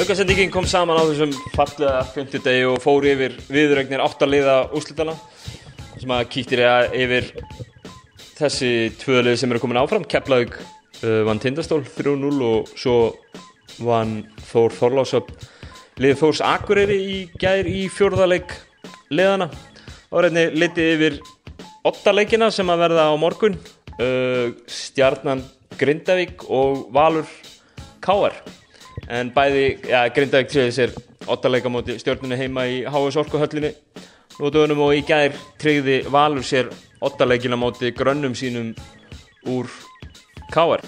Aukasendingin kom saman á þessum fallega 50 degi og fór yfir viðrögnir áttaliða úslitana sem að kýttir ég yfir þessi tvöðlið sem eru komin áfram. Keflavík uh, vann Tindastól 3-0 og svo vann Þór Þorlásöp liðið Þórs Akureyri í gær í fjórðarleik liðana og reyni litið yfir ottaleikina sem að verða á morgun. Uh, Stjarnan Grindavík og Valur Káar en bæði, ja, Grindavík tríði sér ottaleika móti stjórnunni heima í HS Orkuhöllinni. Nótuðunum og í gær tríði Valur sér ottaleikina móti grönnum sínum úr Káar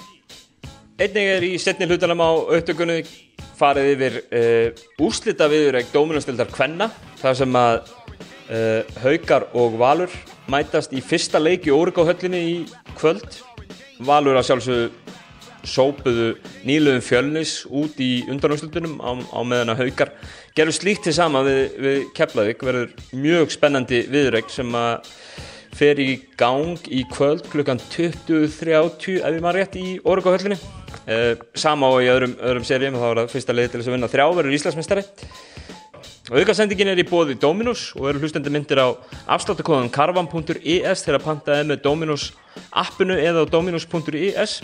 Einnig er í setni hlutanum á auðtökunni farið yfir uh, úrslita viðurreik Dóminastildar Kvenna þar sem að uh, Haukar og Valur mætast í fyrsta leik í Órikóhöllinni í kvöld. Valur að sjálfsögðu sópuðu nýluðum fjölnis út í undanúslutunum á, á meðan að haukar gerur slíkt til sama við, við Keflavík. Verður mjög spennandi viðrögg sem að fer í gang í kvöld klukkan 20.30 ef ég maður rétt í Órugahöllinni eh, sama og í öðrum, öðrum serjum þá er það fyrsta leið til þess að vinna þrjá verður Íslandsmestari Aukasendingin er í bóði Dominos og eru hlustandi myndir á afsláttakóðan karvan.is þegar pantaði með Dominos appinu eða á dominos.is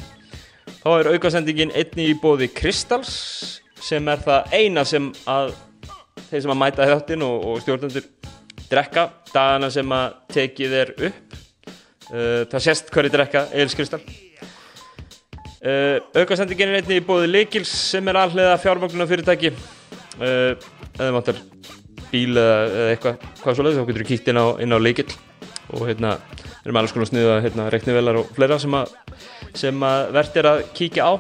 þá er aukasendingin einni í bóði Kristals sem er það eina sem að þeir sem að mæta þjóttin og, og stjórnendur drekka. Dagana sem að tekið er upp. Uh, það sést hverju drekka Eils Kristall. Uh, aukasendingin er einni í bóði Likils sem er allega fjármagnuna fyrirtæki uh, eða máttar bíl eða, eitthvað hvað svo leiðis þá getur þú kýtt inn á, á Likil og hérna erum alls konar sniða hérna, reiknivelar og fleira sem að, sem að verðt er að kíkja á.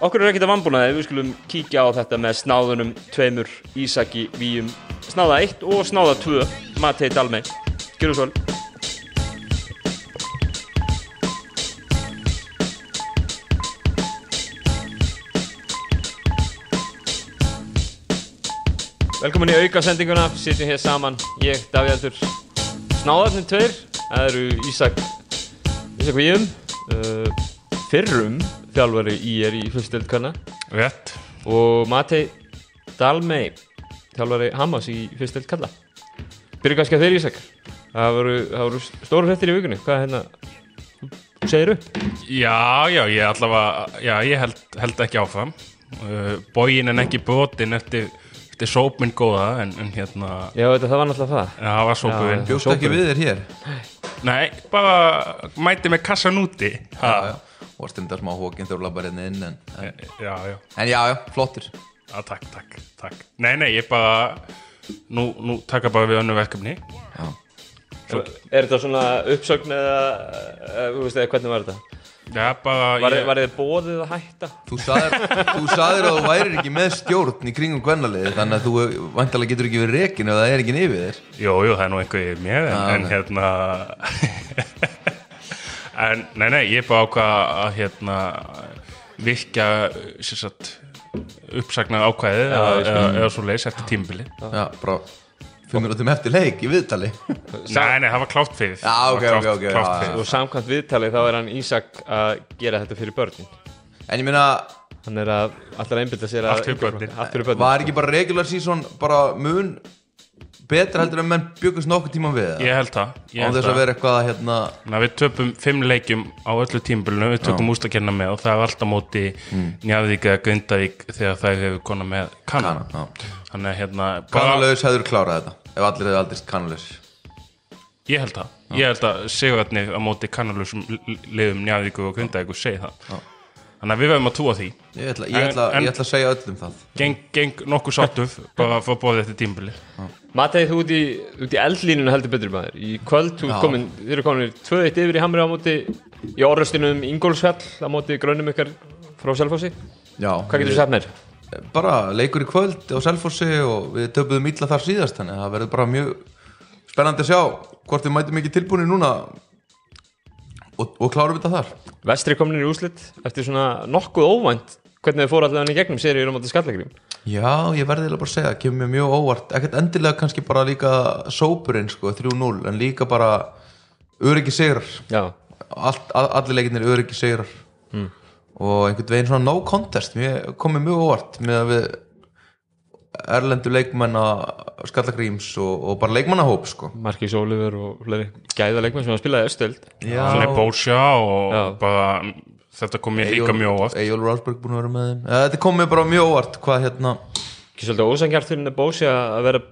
Okkur er ekkert að vambúnaði við skulum kíkja á þetta með snáðunum tveimur Ísaki Víum snáða 1 og snáða 2 Matei Dalmei, skilur svo vel. Velkomin í aukasendinguna, sitjum hér saman ég, Davíð Aldur Snáðarnir tveir, það eru Ísak Ísak Víum uh, fyrrum þjálfari í er í fyrstöld kanna Rétt. Og Matei Dalmei þjálfari Hamas í fyrstöld kalla Byrju kannski að þeir Ísak. Það voru, það voru stóru hrettir í vikunni. Hvað hérna þú segir upp? Já, já, ég allavega Já, ég held, held ekki áfram. Uh, Bógin en ekki brotin eftir, eftir sópminn góða en, en hérna, Já þetta það var náttúrulega það. Ja, það var sópurinn Bjóst ekki við þér hér. Nei, bara mæti með kassan úti. Ha. Já, já, og stundar smá hókin þegar þú labbar hérna inn en, en, Já, já, en já, já, flottir já, takk, takk, takk. Nei, nei, ég bara Nú, nú taka bara við önnu verkefni. Já, Er, er þetta svona uppsögn eða, eða, þú veist, eða hvernig var þetta? Já, bara Var, ég, var þið bóðið að hætta? þú sagðir, þú sagðir að þú værir ekki með stjórn í kringum kvennaliði þannig að þú vantalega getur ekki verið rekin ef það er ekki yfir þér. Jú, jú, það er nú einhver í mér en, Já, en hérna En nei, nei, ég er bara ákvað að hérna virkja sem sagt uppsagnar ákvæðið eða, svo leys eftir tímabili Já, bara fimm minútum eftir leik í viðtali Nei, nei, það var klátt fyrir Já, ok, Það ok, ok, já, já. Og samkvæmt viðtalið þá er hann Ísak að gera þetta fyrir börnin En ég meina, Hann er að alltaf einbyrta sér að Allt fyrir börnin. Allt fyrir börnin var ekki bara regular season bara mun betra heldur en menn byggust nokkuð tíma við það Ég held það ég Án held þess það. að vera eitthvað að hérna Þannig að við töpum fimm leikjum á öllu tímabilinu, við tökum ústakenna með og það er alltaf móti mm. Njarðvík eða Grindavík þegar þær hefur konað með kannan. Kana, já. Þannig að hérna, bara, Kanalaus hefur klárað þetta ef allir hefur aldrei kanalaus ég held það, ég held að sigurarnir á móti kannalusum liðum Njarðvík og og segi það. Þannig að við verðum að trúa því. Ég ætla, ég, ætla, En- en- ég ætla að segja öllum það Geng, geng nokkuð sáttuð bara að fá bóðið eftir tímabili. Matei þú út í, út í eldlínuna heldur betur maður Í kvöld, þú Já. komin, þið eru komin 2-1 yfir í Hamri á móti Í orðustinum Ingólfsfjall á móti grönum ykkar frá Selfossi Já, Hvað getur þú sagt mér? Bara leikur í kvöld á Selfossi og við töpuðum illa þar síðast þannig að það verður bara mjög spennandi að sjá hvort við mætum ekki tilbúinu núna og, og klárum þetta þar. Vestri komin í úslit eftir svona nokkuð óvænt Hvernig þið fóru allavega í gegnum séri á móti Skallagrím Já, ég verði bara að segja, kemur mér mjög óvart. Ekkert endilega kannski bara líka sópurinn sko, 3-0, en líka bara öryggi all, allir leikinnir öryggi sigrar og einhvern veginn svona no contest mér komið mjög óvart með að við erlendu leikmenna skallagríms og, og bara leikmannahóp sko. Markís Ólífur og fleiri gæða leikmenn sem að spilaði östöld. Í Bósja og Já. bara þetta kom mér líka mjög óvart. Egil Rásberg búin að vera með þeim. Ja, Þetta kom mér bara mjög óvart hvað hérna ekki svolítið ósangjart Bósi að vera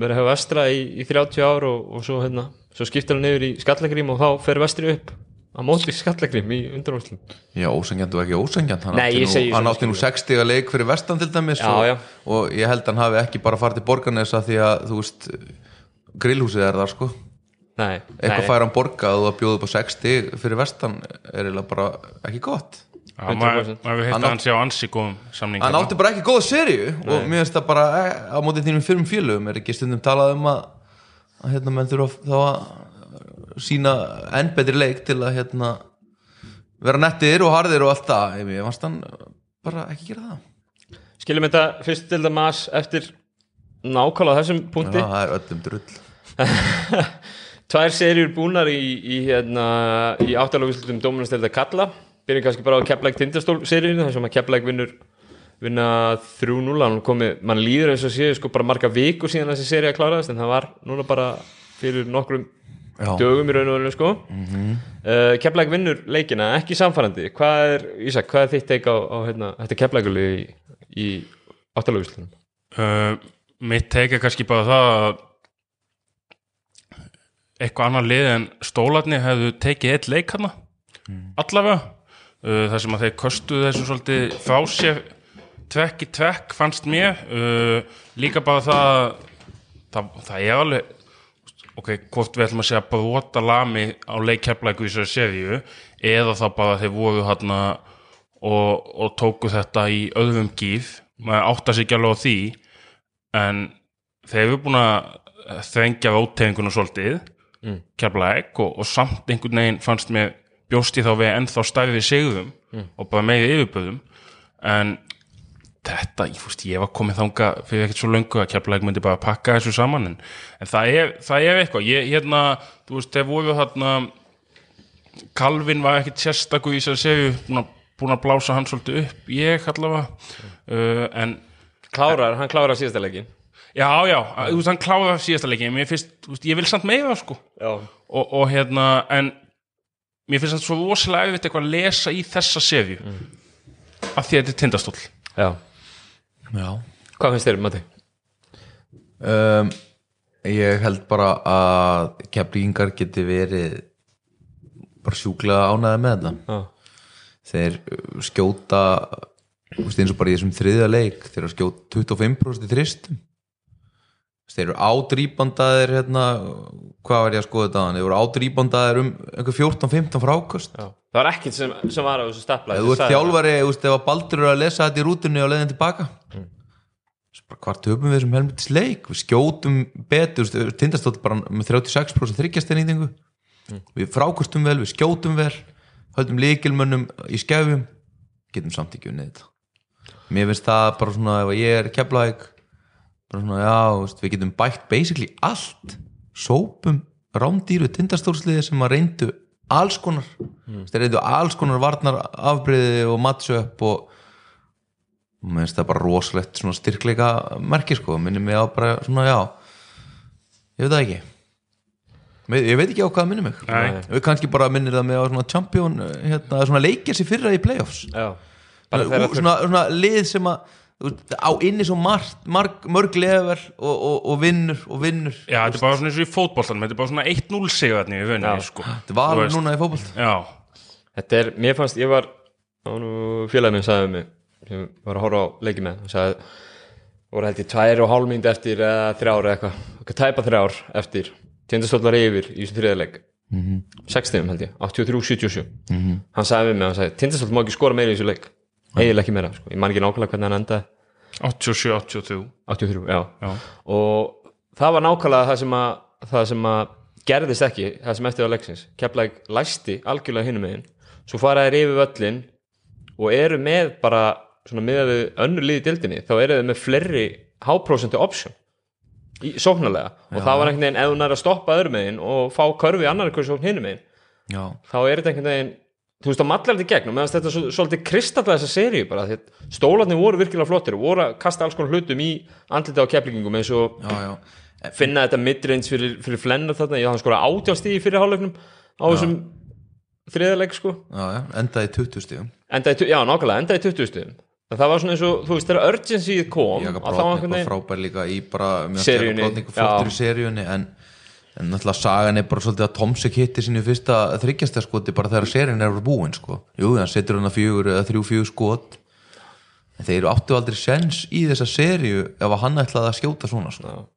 vera að hafa vestra í, í 30 ár og, og svo hérna, svo skiptir hann yfir í skallagrím og þá fer vestri upp á móti skallagrím í undanúrslum Já, ósengjant og ekki ósengjant hann Nei, átti nú, hann átti nú 60 að leik fyrir vestan til dæmis Já, og, já. og ég held hann hafi ekki bara farið til borgarnesa því að þú veist grillhúsið er þar sko. Nei, eitthvað nei, fær hann borgað og að bjóða upp á 60 fyrir vestan er eiginlega bara ekki gott. Já, maður 100%. maður hefur hitt Hann að hann sé á ansi góðum samning hann hérna. átti bara ekki góða seríu og mér finnst það bara eh, á móti þínum fyrrum félögum er ekki stundum talað um að, að hérna menn þurfa þá að sína enn betri leik til að hérna vera nettir og harðir og allt það. Ég fannst hann bara ekki gera það. Skiljum þetta fyrst til það mas eftir nákvæmlega þessum Já, punkti það er öllum drull. Tvær serjur búnar í, í, hérna, í áttalaguslutum Dóminastelda Kalla byrjum kannski bara á Keflæk Tindastól seríinu þar sem að Keflæk vinnur vinna 3-0 hann komið, mann líður eins og sé sko bara marga viku síðan þessi serið að kláraðast en það var núna bara fyrir nokkrum Já. Dögum í raun og veru sko. Mm -hmm. uh, Keflæk vinnur leikina, ekki samfærandi hvað er, Ísak, hvað er þitt teik á, á hérna, þetta Keflækuli í, í áttalaguslutum? uh, mitt teik er kannski bara það að eitthvað annar lið en stólarni hefðu tekið eitt leik hana allavega. Uh, þar sem að þeir kostuðu þessu svolítið frá sér tvekk í tvekk fannst mér. Uh, líka bara það það, það er alveg ok, hvort við ætlum að segja brota lami á leikjaflæku í þessari seríu eða þá bara þeir voru hérna og, og tóku þetta í öðrum gíf maður átta sig ekki alveg á því en þeir eru búin að þrengja rótteginguna svolítið mm. keflæk og, og samt einhvern veginn fannst mér bjóst ég þá við ennþá stærri sigðum og bara meiri yfirböðum en þetta, ég, fúst, ég var komið þanga fyrir ekkert svo löngu að keflæk myndi bara pakka þessu saman en, en það, er, það er eitthvað. Ég, hérna, þú veist, þeir voru hérna Kalvin var ekkert sérstakur í þess að segju búin að, blása hann svolítið upp ég allavega uh, en Klárar, hann klárar síðasta leikin Já, já, þú veist, hann kláði síðasta leiki mér finnst, þú veist, ég vil samt meira sko. Og, og hérna, en mér finnst þetta svo rosalega auðvitað eitthvað að lesa í þessa sefju mm. af því að þetta er tindastóll. Já Já. Hvað finnst þér, Matti? um, Ég held bara að keflingar geti verið bara sjúklega ánæði með þetta. Já, þeir uh, skjóta þú veist, eins og bara í þessum þriðja leik þeir skjóta 25% í þristum þeir eru ádrýbandaðir hérna, hvað var ég að skoða þetta þeir eru ádrýbandaðir um einhver 14-15 frákast já. Það var ekkert sem, sem var á þessu stapla þú ert þjálfari, þú veist, ef að Baldur eru að lesa þetta í rútunni og leiðin tilbaka. Mm. bara hvar töpum við þessum helmitis leik? Við skjótum betur tindastótt bara með 36% þryggjasteinýtingu mm. við frákostum vel, við skjótum vel höldum líkilmönnum í skefjum. Getum samt ekki unnið þetta. Mér finnst það bara svona ef ég er keflæk svona já, veist, við getum bætt basically allt. Sópum rándýru tindastórsliði sem að reyndu alls konar. Mm. þeir reyndu alls konar varnar afbreyði og matchup og mér finnst það bara rosalegt svona styrkleika merki sko, minnir mig á bara svona já ég veit það ekki. Ég- ég veit ekki á hvað það minnir mig. Nei. við kannski bara minnir það mig á svona champion hérna, svona leikja sér fyrra í playoffs. Já. Bara þegar Ú- svona, svona lið sem að veist, á inni svo margt, marg, mörg leðver og, og, og vinnur og vinnur. Já, þetta er bara svona eins og í fótboltanum þetta er bara svona 1-0 sigarni í vunni sko. þetta var núna í fótbolt Já, Þetta er, mér fannst, ég var á nú félagin minn sagði við mig sem var að horfa á leiki með og sagði, voru held ég tvær og hálf mynd eftir eða þrjár eða eitthvað, eitthvað tæpa þrjár eftir, tindastólar yfir í þessum þriðarleik mm -hmm. 60 held ég, 83-77 -hmm. hann sagði við mig, hann sagði, tindastólar má ekki skora meira í þessu leik, eiginlega ekki meira sko. ég man ekki nákvæmlega hvernig hann endaði. 87-83 83, já. Já. og það var nákvæmlega það sem að, það sem að gerðist ekki, það sem eftir á leiksins. Keflæk læsti algjörlega hinum megin. Svo fara þeir yfir völlin og eru með bara svona með við önnur liði dildinni, þá eru þeir með fleiri háprósentu option. Í, sóknarlega. Og það var einhvern veginn ef þú nær að stoppa öðrum megin og fá körfi annar hverju sókn hinum megin já, þá er þetta einhvern veginn þú veist, að mallar þetta í gegn og meðan þetta svo, svolítið kristalla þessa seríu bara, að stólarnir voru virkilega flottir og voru að kasta alls konar hlutum í andlita á keflingum eins og já, já, finna þetta midrange fyrir, fyrir flennar þarna, ég hann skora átjástíði fyrir hálfleiknum á þessum þriðarleik sko, já, endaði í 20 stíðum já nákvæmlega, endaði í 20 stuðum það var svona eins og, þú veist, þegar urgency kom, Jaka að þá var veginn frábær líka í bara Seríunni, Brotnik flottur já. í seríunni en, en náttúrulega sagan er bara svolítið að Tomsik hitti sínu fyrsta þryggjasta skoti bara þegar seríun er búin sko. jú, hann setur hann að fjögur eða þrjú fjögur skot. En þeir áttu aldrei sens í þessa seríu ef að hann ætlaði að skjóta svona sko.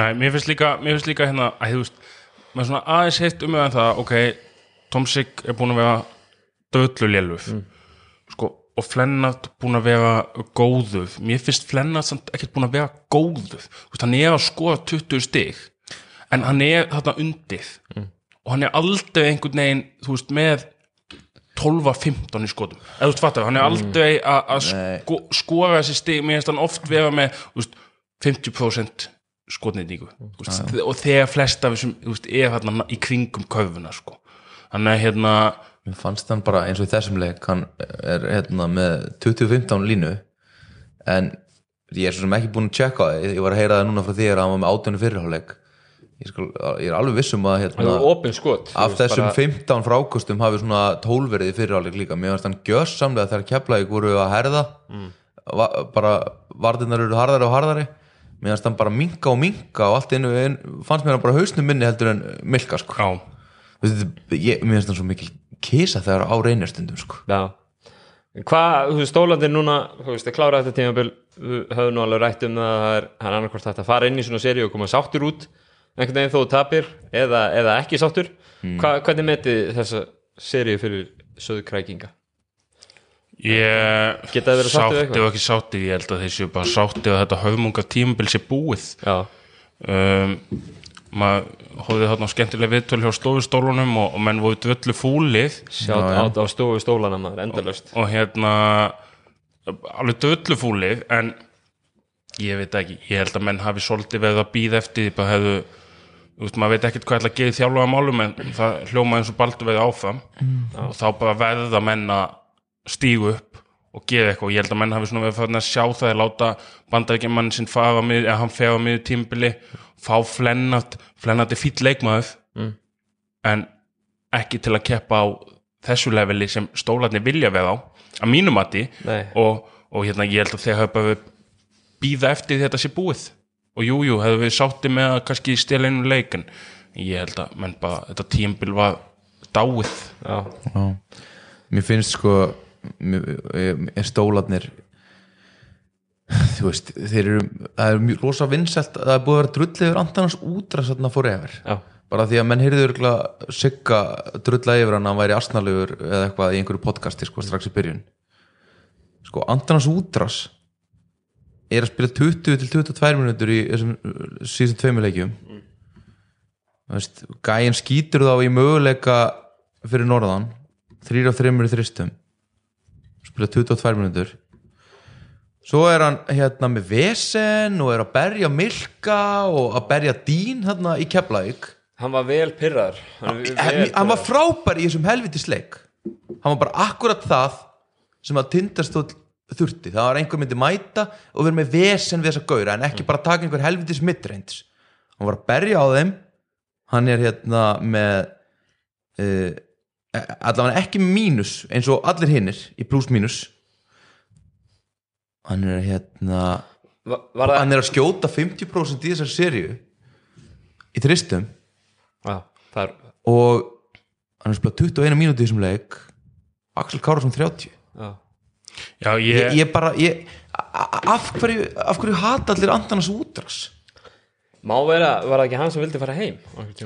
Nei, mér finnst líka, mér finnst líka hérna að þú veist, maður svona aðeins heitt um meðan það, ok, Tomsik er búin að vera döllu léluf. Sko, og Flennart búin að vera góðuð mér finnst Flennart samt ekkert búin að vera góðuð hann er að skoða 20 stig en hann er þarna undir og hann er aldrei einhvern veginn þú veist, með 12-15 í skotum. Eða þú veist, fattar, hann er aldrei að sko, skora þessi stig, mér finnst hann oft vera með veist, 50% skotnýtingu. Veist, og þegar flest af þessum þú veist, er hérna í kringum körfuna sko. hann er hérna mér fannst hann bara eins og í þessum leik hann er hérna með 2015 línu. En ég er svo sem ekki búin að tjekka það ég var að heyra það núna frá því að hann var með átjónu fyrirháleik ég, skal, ég er alveg vissum að það hérna, skot. af þessum bara- 15 frákustum hafi svona 12 verið í fyrirháleik líka. Mér fannst hann gjössamlega þegar keflaði voru að herða. Mm. va, bara varðinnar eru harðari og harðari. Mér fannst hann bara minka og minka og allt innu fannst mér hann bara hausnum minni heldur en milka sko. Veist, ég, mér finnst hann svo mikil kisa þegar á reynir stundum sko. Já. Hvað, þú veist, stólandir núna þú veist, að klára þetta tímabil. Við höfum nú alveg rætt um það að það er, hægt að fara inn í svona seri og koma sáttur út einhvern veginn þó tapir eða, eða ekki sáttur Hva, hvernig metið þessa seri fyrir söðkrækinga? ég Geta verið við sátti eitthvað? og ekki sátti ég held að þeir séu bara sátti og þetta höfmunga tímabil sé búið um, maður hóði þarna skemmtilega viðtöl hjá stofustólunum og, og menn voru dvöllu fúlið sjátt Já, já. át á stofu stólana maður, endalöst og hérna alveg dvöllu fúlið en ég veit ekki, ég held að menn hafi svolítið verið að býða eftir því bara hefðu þú veist, maður veit ekkert hvað ætla að geða þjálfaða málum en það hljóma eins og baldur verið áfram og þá bara verða menn að stígu upp og gera eitthvað. Og ég held að menn hafi svona verið fyrir að sjá það að láta bandarækjumann sinn fara mið, eða hann fer á miður tímbili fá flennat, flennat er fýll leikmaður en ekki til að keppa á þessu leveli sem stólarnir vilja vera á að mínum mati. Nei. og, og hérna ég held að þeir hafa bara býða eftir því þetta sé búið og jújú, jú, hefur við sátti með að kannski stela einu leik en ég held að menn bara, þetta tímbil var dáið. Já, Já. mér finnst sko er stólarnir þú veist þeir eru, það er mjög rosa vinsælt að það er búið að vera drull yfir andanans útra svona forever. Já, bara því að menn heyrðu örgulega sigga drulla yfir hann að hann væri asnalegur eða eitthvað í einhverju podcasti sko strax í byrjun. Sko andanans útras er að spila 20 til 22 minútur í þessum uh, síðan tveimur leikjum. Þú veist, gæinn skýtur þá í möguleika fyrir norðan þrýr af þreymur í þristum. Spila 22 minútur svo er hann hérna með vesen og er að berja milka og að berja dýn hérna í Keflavík. Hann var vel pyrrar hann, vel hann, hann var frábær í þessum helvitis leik hann var bara akkurat það sem að tindastóll þurfti. Það var einhver myndi mæta og vera með vesen við þessa gaura en ekki bara taka einhver helvitis midreins hann var að berja á þeim. Hann er hérna með uh, allavega ekki mínus eins og allir hinnir í pluss mínus. Hann er hérna var, hann er að skjóta 50% í þessar seríu í þristum já, það er og hann er spilað 21 mínúti í þessum leik. Axel Kárasson 30 já. Já, ég, ég, ég bara ég, af, hverju, af hverju hata allir andanas útras? Má vera, var það ekki hann sem vildi fara heim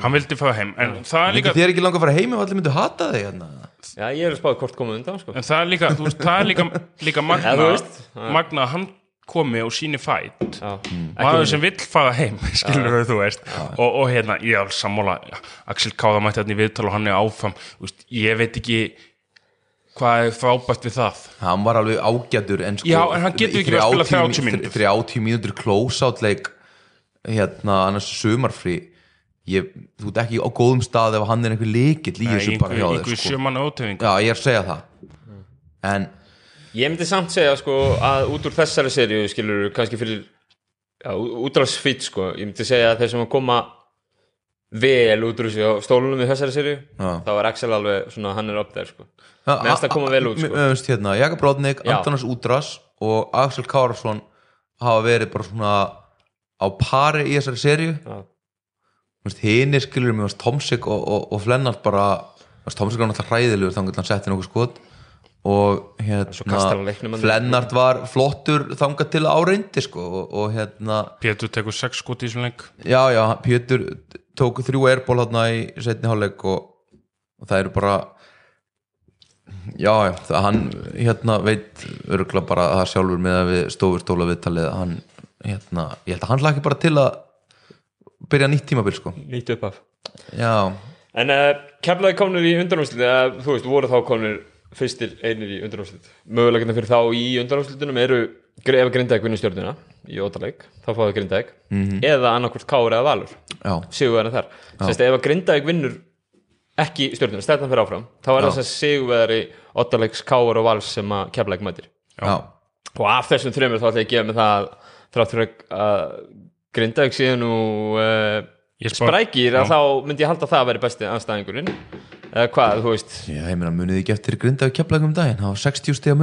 hann vildi fara heim en það er líka líka þér ekki langa að fara heim ef allir myndu hata þig hérna. já, ég er að spáði hvort komið undan sko. en það er líka, þú veist, það er líka, líka magna, Ja, magna að hann komi og síni fætt já, maður sem vill fara heim skilur þú veist. Og, og hérna, ég er alveg sammála. Axel Káða mætti hérna í viðtal og hann er áfram. Veist, ég veit ekki hvað er frábært við það? Hann var alveg ágætur en sko, Já, en hann getur ekki að spila 30 mí- mínútur. 30 mínútur close-out leik hérna annars sumarfrí. Ég, þú ert ekki á góðum stað ef hann er einhver líkill í þessu bara hjá einhver þér sko. já, ég er að segja það. En Ég myndi samt segja sko að út úr þessari serju skilur kannski fyrir já, útráðsfýtt sko. Ég myndi segja að þeir sem að koma vel út úr þessu á stólunum í þessari Já. þá er Axel alveg svona hann er upp der sko finnst það koma vel út, sko. Hérna, Jakob Rodnik. Antonas Údras og Axel Kárasson hafa verið bara svona á pari í þessari Já. hinn er skilur finnst Tomsik og, og, og Flennart bara Tomsik var náttúrulega hræðilegur þannig að hann setti nokkuð skot og hérna. Flennart var flottur þangað til áreindi sko og, og hérna Pétur tekur sex skot í þessum leik já já, Pétur tók þrjú erból hérna í setni hálfleik og, og það eru bara já, það hann hérna veit örgulega bara að það sjálfur með að við stofur stóla viðtalið hann, hérna, ég held að hann laki bara til að byrja nýtt tímabil sko. Nýtt upp af já, En uh, kemlaði komnir í undanúrslit eða þú veist, voru þá komnir fyrstir einir í undanúrslit? Möguleikina fyrir þá í undanúrslitunum eru ef Grindavík vinnur stjórnina í ótaleg þá fáðu Grindavík. -hmm. eða annarkvort Káur eða Valur. Já, sigurverðin þar. Sérst, ef að Grindavík vinnur ekki stjórnina, stefnan fyrir áfram þá er þess að sigurverðari ótalegs Káur og Vals sem að kemlaðik mætir. Já, og af þessum þreymur þá ætla ég að gefa mig það að þrátt fyrir að Grindavík séu nú uh, Ég spá- sprækir að þá myndi ég halda það að vera besti anstæðingurinn eða hvað, þú veist. Já, ég meina munið ekki eftir grindaði keflagum daginn, var 60 stiga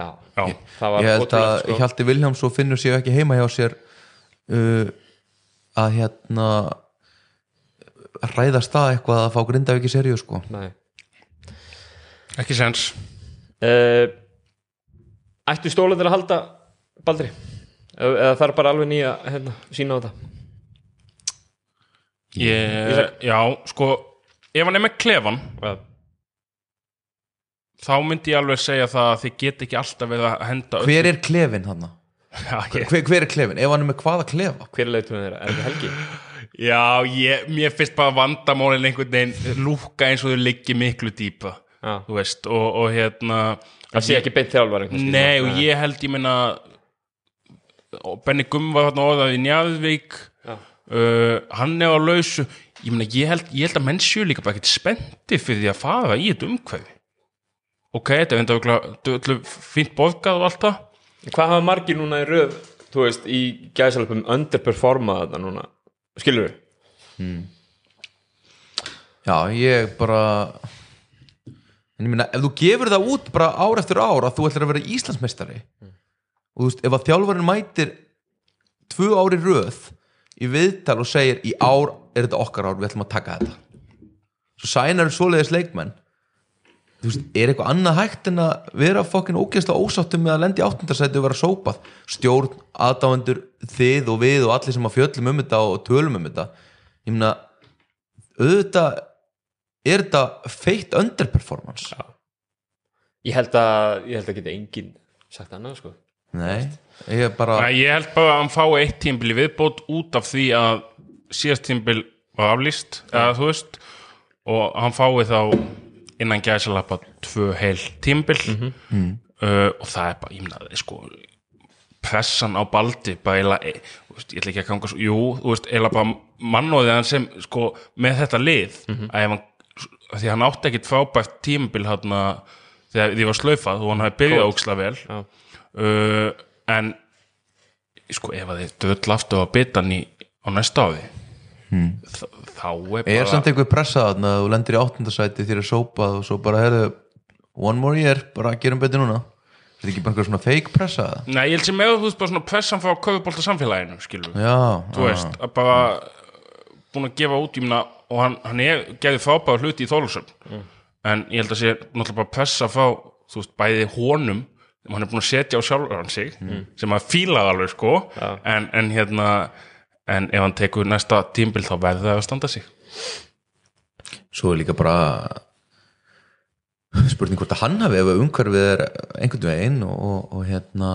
já, Já, það var ég held að sko. Hjalti Viljáms og finnur séu ekki heima hjá sér uh, að hérna ræða stað eitthvað að fá Grindavík í seríu sko. Nei. ekki sens uh, ættu stóla til að halda Baldri? Eða, eða það er bara alveg nýja hérna, sína á þetta? Ég, Já, sko ef hann er með klefan ja. Þá myndi ég alveg segja það að þið get ekki alltaf við að henda hver er klefin hann? Hver, hver er klefin? ef hann er með hvaða klefa? hver er leitum þeirra, er þetta Helgi? já ég, mér finnst bara vandamálin einhvern veginn lúka eins og þau liggi miklu dýpa Já. þú veist, og, og hérna það sé ekki beint þjálfar Nei, og ég held, ég og Benny Gumm var þarna orðað í Njarðvík Já. uh, hann er á lausu ég meina, ég held, ég held að menn séu líka bara ekkert spendi fyrir því að fara í þetta umhverfi ok, þetta er öllu fínt borgað og allt það. Hvað hafa margir núna í röð þú veist, í gæsalöpum underperformað þetta núna, skilur við? já, ég bara en ég meina, ef þú gefur það út bara ár eftir ár að þú ætlar að vera Íslandsmeistari og þú veist, ef að þjálfarinn mætir tvö ári röð í viðtal og segir í ár er þetta okkar ár, við ætlum að taka þetta. Svo sænar svoleiðis leikmenn þú veist, er eitthvað annað hægt en að vera fokkin ógeðslega ósáttum með að lendi áttundarsæti og vera sópað? Stjórn, aðdáendur, þið og við og allir sem að fjöllum um þetta og tölum um þetta. Ég meina auðvitað er þetta feitt underperformance. Ég held að, ég held að geta enginn sagt annað, sko. Nei, ég er bara Nei, ég held bara að hann fá eitt tímbil í viðbót út af því að síðast tímbil var aflýst eða þú veist og hann fái þá innan gæsalappa tvö heil tímbil uh, og það er bara, ég meina, sko pressan á baldi bara eiginlega, e, veist, ég ætla ekki að ganga svo, jú, þú veist, eiginlega bara mannóðið hann sem, sko, með þetta lið að ef hann, að því hann átti ekkit frábært tímabil hann þegar því var slaufað og hann hafi byrjað óksla vel. Já. uh, en sko, ef að þið döll aftur að bita hann í, á næsta áði hmm. þá er bara er samt einhver pressa þarna að þú lendir í áttundasæti þér er sópað og svo bara herðu one more year, bara gerum betur núna. Er þetta ekki bara einhver svona fake pressa? Eða? Nei, ég held sem með þú veist bara svona pressan frá köfubólta samfélaginu, skilur já, þú veist, að bara búin að gefa út, ég meina og hann, hann er geði frábæða hluti í Þólusöfn en ég held að sé náttúrulega bara pressa frá, þú veist, bæði honum sem hann er búin að setja á sjálfur hann sig sem að fíla alveg, sko. En, en hérna en ef hann tekur næsta tímbil þá verður það að standa sig. Svo er líka bara spurning hvort að hann hafi ef umhverfið er einhvern veginn og, og, og hérna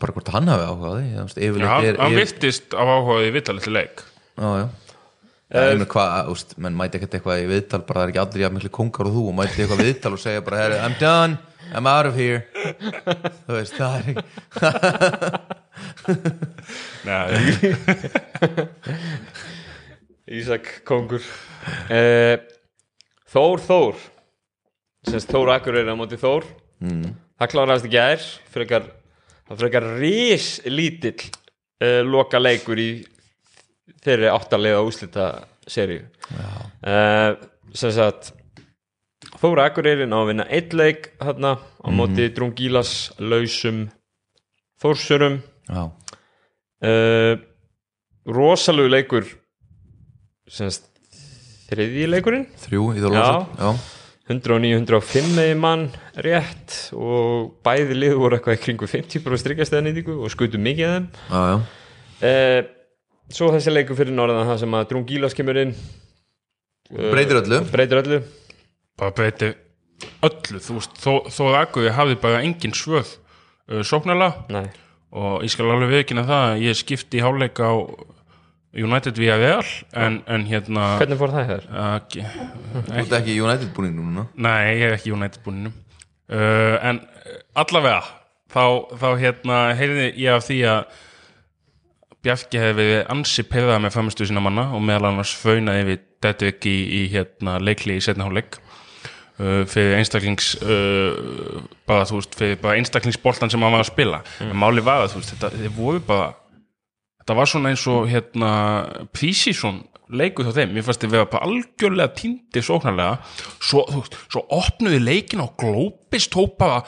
bara hvort að hann hafi áhugaði Já, er, hann er, virtist af áhugaði í vitalitli leik. Já, já. Meina hvað, úst, menn mæti ekkert eitthvað í viðtal bara það er ekki allir jafn miklu kongar og þú og mæti eitthvað í viðtal og segja bara, I'm done I'm out of here. Þú veist, það er ekki Ísak Kongur. Uh, Þór Þór. Semst Þór Akureyri á móti Þór. Mm. það kláraðist ekki frekar, það frekar ris lítill uh, loka leikur í þeirri áttalega úslita seríu uh, sem sagt Þór Akureyri ná að vinna eitt leik hérna á móti Drungílas lausum Þórsurum uh, rosalegu leikur semst þriðji leikurinn. Þrjú í Þorlósson já. 109-105 með mann rétt og bæði lið voru eitthvað í kringu 50% stryggastæðanýtingu og skutu mikið af þeim. Já, já. uh, svo þessi leikur fyrir norðan það sem að Drungílas kemur inn. Uh, breytir öllu. Breytir öllu. Bara breyti öllu. Þú veist, þó, þó að Aguði hafði bara engin svöð uh, sóknarlega Nei. Og ég skal alveg viðkynna það að ég skipti í háleik á United via Real en, en hérna hvernig fór það hér? að, Þú ert ekki í United búin núna? Nei, ég er ekki í United búininu uh, En allavega þá, þá hérna heyrði ég af því að Bjarki hefði verið ansi pyrrað með framistu sína manna og meðal annars faunaði við Dedvik í, í hérna leikli í setna hálfleik uh, fyrir einstaklings uh, bara þú veist, fyrir bara einstaklingsboltan sem hann var að spila. En máli var að þú veist, þetta, þið voru bara þetta var svona eins og hérna Prísísson leikur hjá þeim. Mér fannst þið vera bara algjörlega týndi sóknarlega. Svo, þú veist, svo opnuði leikin á glópis tók bara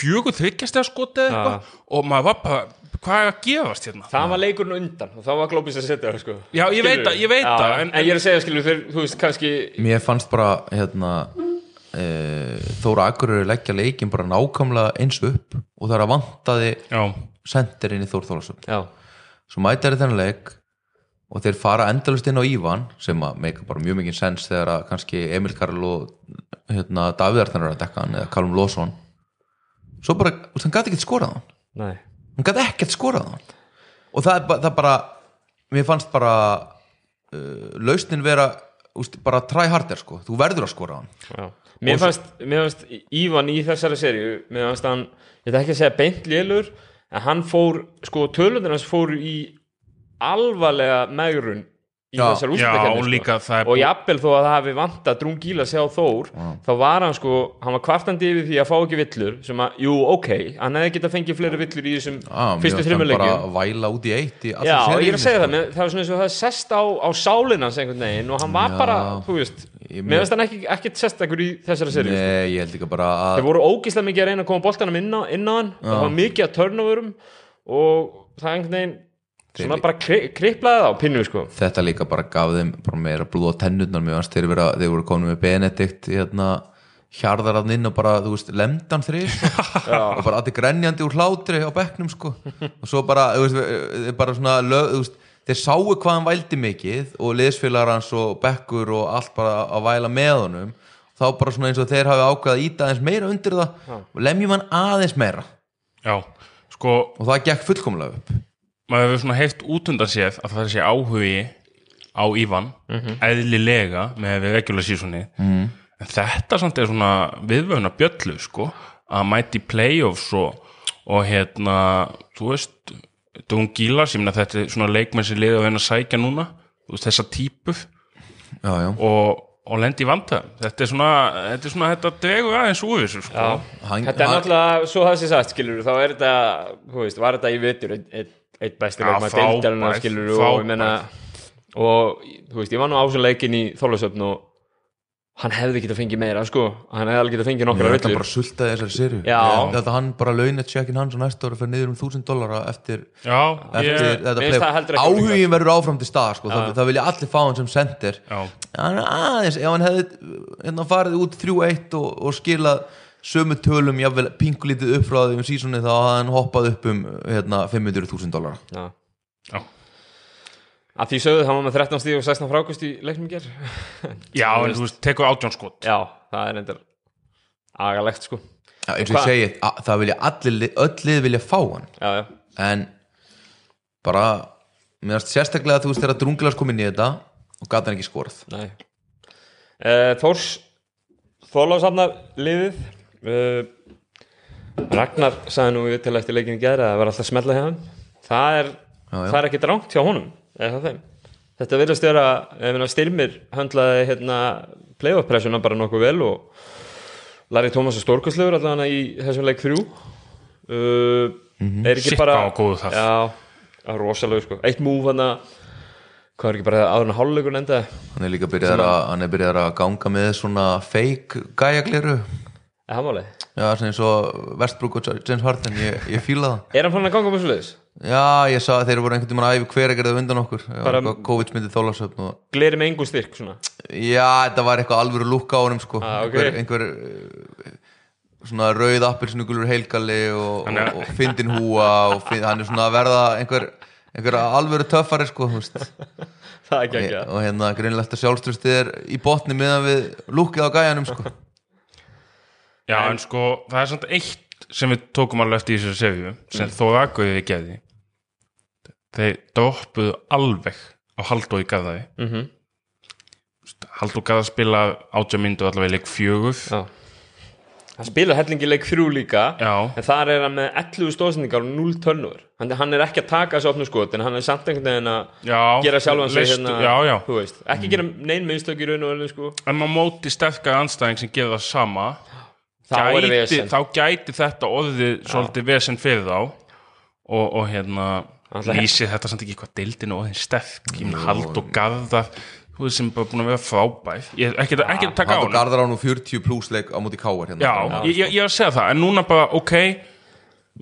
fjögur þryggjast eða skotið eða eitthvað. Og maður var bara, hvað er að gefast hérna? Það var leikurinn undan og þá var Glóbis að setja það sko. Já, ég veit það, ég veit það, en, en- ég er að segja skilur þeir, þú veist, kannski Mér fannst bara hérna Þóra Akureyri leggja leikin bara nákvæmlega eins upp og það er að vantaði sendirinn í Þór Þólasson já, svo mæta þeir þennan leik og þeir fara endalust inn á Ívan sem að meika bara mjög mikið sens þegar að kannski Emil Karl og hérna, Davidartan er að dekka hann eða Callum Lawson svo bara, hann gæti ekkert skorað hann. Nei. Hann gæti ekkert skorað hann. Og það er það bara mér fannst bara uh, lausnin vera úst, bara try harder sko, þú verður að skora hann. Já. Mér fannst, Ívan í þessari seríu mér fannst hann, ég ætla ekki að segja beint lélur en hann fór, sko tölundir hans fóru í alvarlega megrun í Já. þessari já úrslitakeppni, og líka það og jafnvel þó að það hafi vantað Drungíla sjá Þór þá var hann sko, hann var kvartandi yfir því að fá ekki villur sem að, jú, ok hann hefði getað fengið fleiri villur í þessum ah, fyrstu þreymur bara að væla út í eitt í Já, ég er að segja sko. það, mér- það var svona eins og það sest á, á sálinn hans einhvern veginn og hann var Já. bara, þú veist finnst hann ekki, ekkert sestakur í þessari seríu sko. Nei, ég held líka bara að voru ógislega mikið að reyna að koma boltanum inn á, inn á hann það var mikið að turnoverum og það einhvern veginn svona bara kri, kriplaði það á pinnu sko. þetta líka bara gaf þeim bara meira blúð á mér fannst þeir, vera, þeir voru komin með Benedikt hérna, hjarðarafn inn og bara, þú veist, lemdan þrið og bara allir grenjandi úr hlátri á bekknum sko. Og svo bara, þú veist, bara svona lög, veist, þeir sáu hvað hann vældi mikið og liðsfélagar hans og bekkur og allt bara að væla með honum. Þá bara svona eins og þeir hafi ákveðað að íta aðeins meira undir það. Og lemjum hann aðeins meira. Já, sko og það gekk fullkomlega upp maður hefur svona heilt út undan séð að það sé áhugi á Ívan eðlilega með við regular seasoni mm. en þetta samt er svona viðvöðuna bjöllu sko að mæti playoffs og, og hérna þú veist Dún Gílas, ég meina þetta er svona leikmenn sem liða að venna að sækja núna þú veist þessa típu. Já, já. og, og lendi í vanda þetta er svona, þetta er svona þetta dregur aðeins úr þessu sko. Þetta er náttúrulega, svo það sé sagt skilur þá er þetta, þú veist, var þetta í vitur eitt, eitt, besti frábær, deildarinnar skilur og ég meina og þú veist, ég var nú á þessu leikin í Þorlausöfn og hann hefði getað fengið meira sko, hann hefði alveg getað fengið nokkra að hann villur bara sultaði þessari sériu Já. Ég held að hann bara launa tjekkin hans og næsta ára fyrir niður um þúsund dollara eftir, Já, eftir ég, þetta play áhugin verður áfram til stað sko. það, það vilja allir fá hann sem sendir já, hann aðeins, ef hann hefði hérna, farið út 3-1 og, og skilað sömu tölum, jáfnvel pingulítið upp frá því um sísoni þá hafði hann hoppað upp um hérna, 500.000 dollara. Já. já. Að því sögðu hann var með 13 stíð og 16 frákust í leiknum ger Já, en þú veist, tekur átján skot. Já, það er endur agalegt sko. Já, eins og ég segi, að, það vilja allir li- öll lið vilja fá hann. Já, já, en bara mér finnst sérstaklega að þú veist þegar drunglas kom inn í þetta og gata hann ekki skorað. Nei. Uh, Þórs Þorlásafnar liðið uh, Ragnar sagði nú til eftir leikin í gæri að það var alltaf smella hjá hann það er, Já, já. það er ekki drangt hjá honum eða hjá þeim. Þetta verðast vera ef styrmir höndlaði hérna playoff pressuna bara nokkuð vel og Larry Thomas er stórkastlegur allavega í þessum leik þrjú. Uh, er ekki Shit, bara já, rosalega sko. Eitt múf hann að hvað er ekki bara áður en hálfleikur endaði? Hann er líka byrjar að, að ganga með svona fake gæjakleru er hann málið? já, svona eins og Westbrook og James Harden ég, ég fíla það er hann fann að ganga með svo leiðis? já, ég sá að þeir voru einhvern tímann að æfi hver það undan okkur Bara- COVID myndið þólasöfn og gleri með engu styrk svona já, þetta var eitthvað alvöru lúkka á honum sko. Ah, ok. einhver, einhver eh, svona rauð appelsinu heilgali og, Hann er- og, og fyndin húa og finn, hann er svona að verða einhver, einhver alvöru töffari sko, þú veist það er ekki ekki og hérna greinlegt að sjálfströstið er í botni meðan við lúkið á gæjanum sko. Já, en, sko, það er samt eitt sem við tókum alveg eftir í þessu sefju sem mm. þó aðgöðið gefði þeir droppuðu alveg á Haldó í gaðaði mm Mhm. Haldó gaða spila átjá myndu allavega í leik fjögur Já. hann spilar hellingi leik þrjú líka Já. en þar er hann með 11 stóðsendingar og 0 tönnur hann, hann er ekki að taka þessu opnu skot en hann er samt einhvern veginn að gera sjálfan sig hérna, já, já. þú veist, ekki gera raun og öllum sko en á móti sterkar anstæðing sem gerir það sama gæti, þá gæti þetta orðið svolítið vesen fyrir þá og, og hérna lýsið þetta samt ekki hvað deildin og sterk ég minn hald og garða þú veist sem er bara búin að vera frábær. Ég ekki, ekki að taka á hann og hann Garðar á nú 40 pluss leik á móti káar hérna. já, ég, ég, ég er að segja það en núna bara ok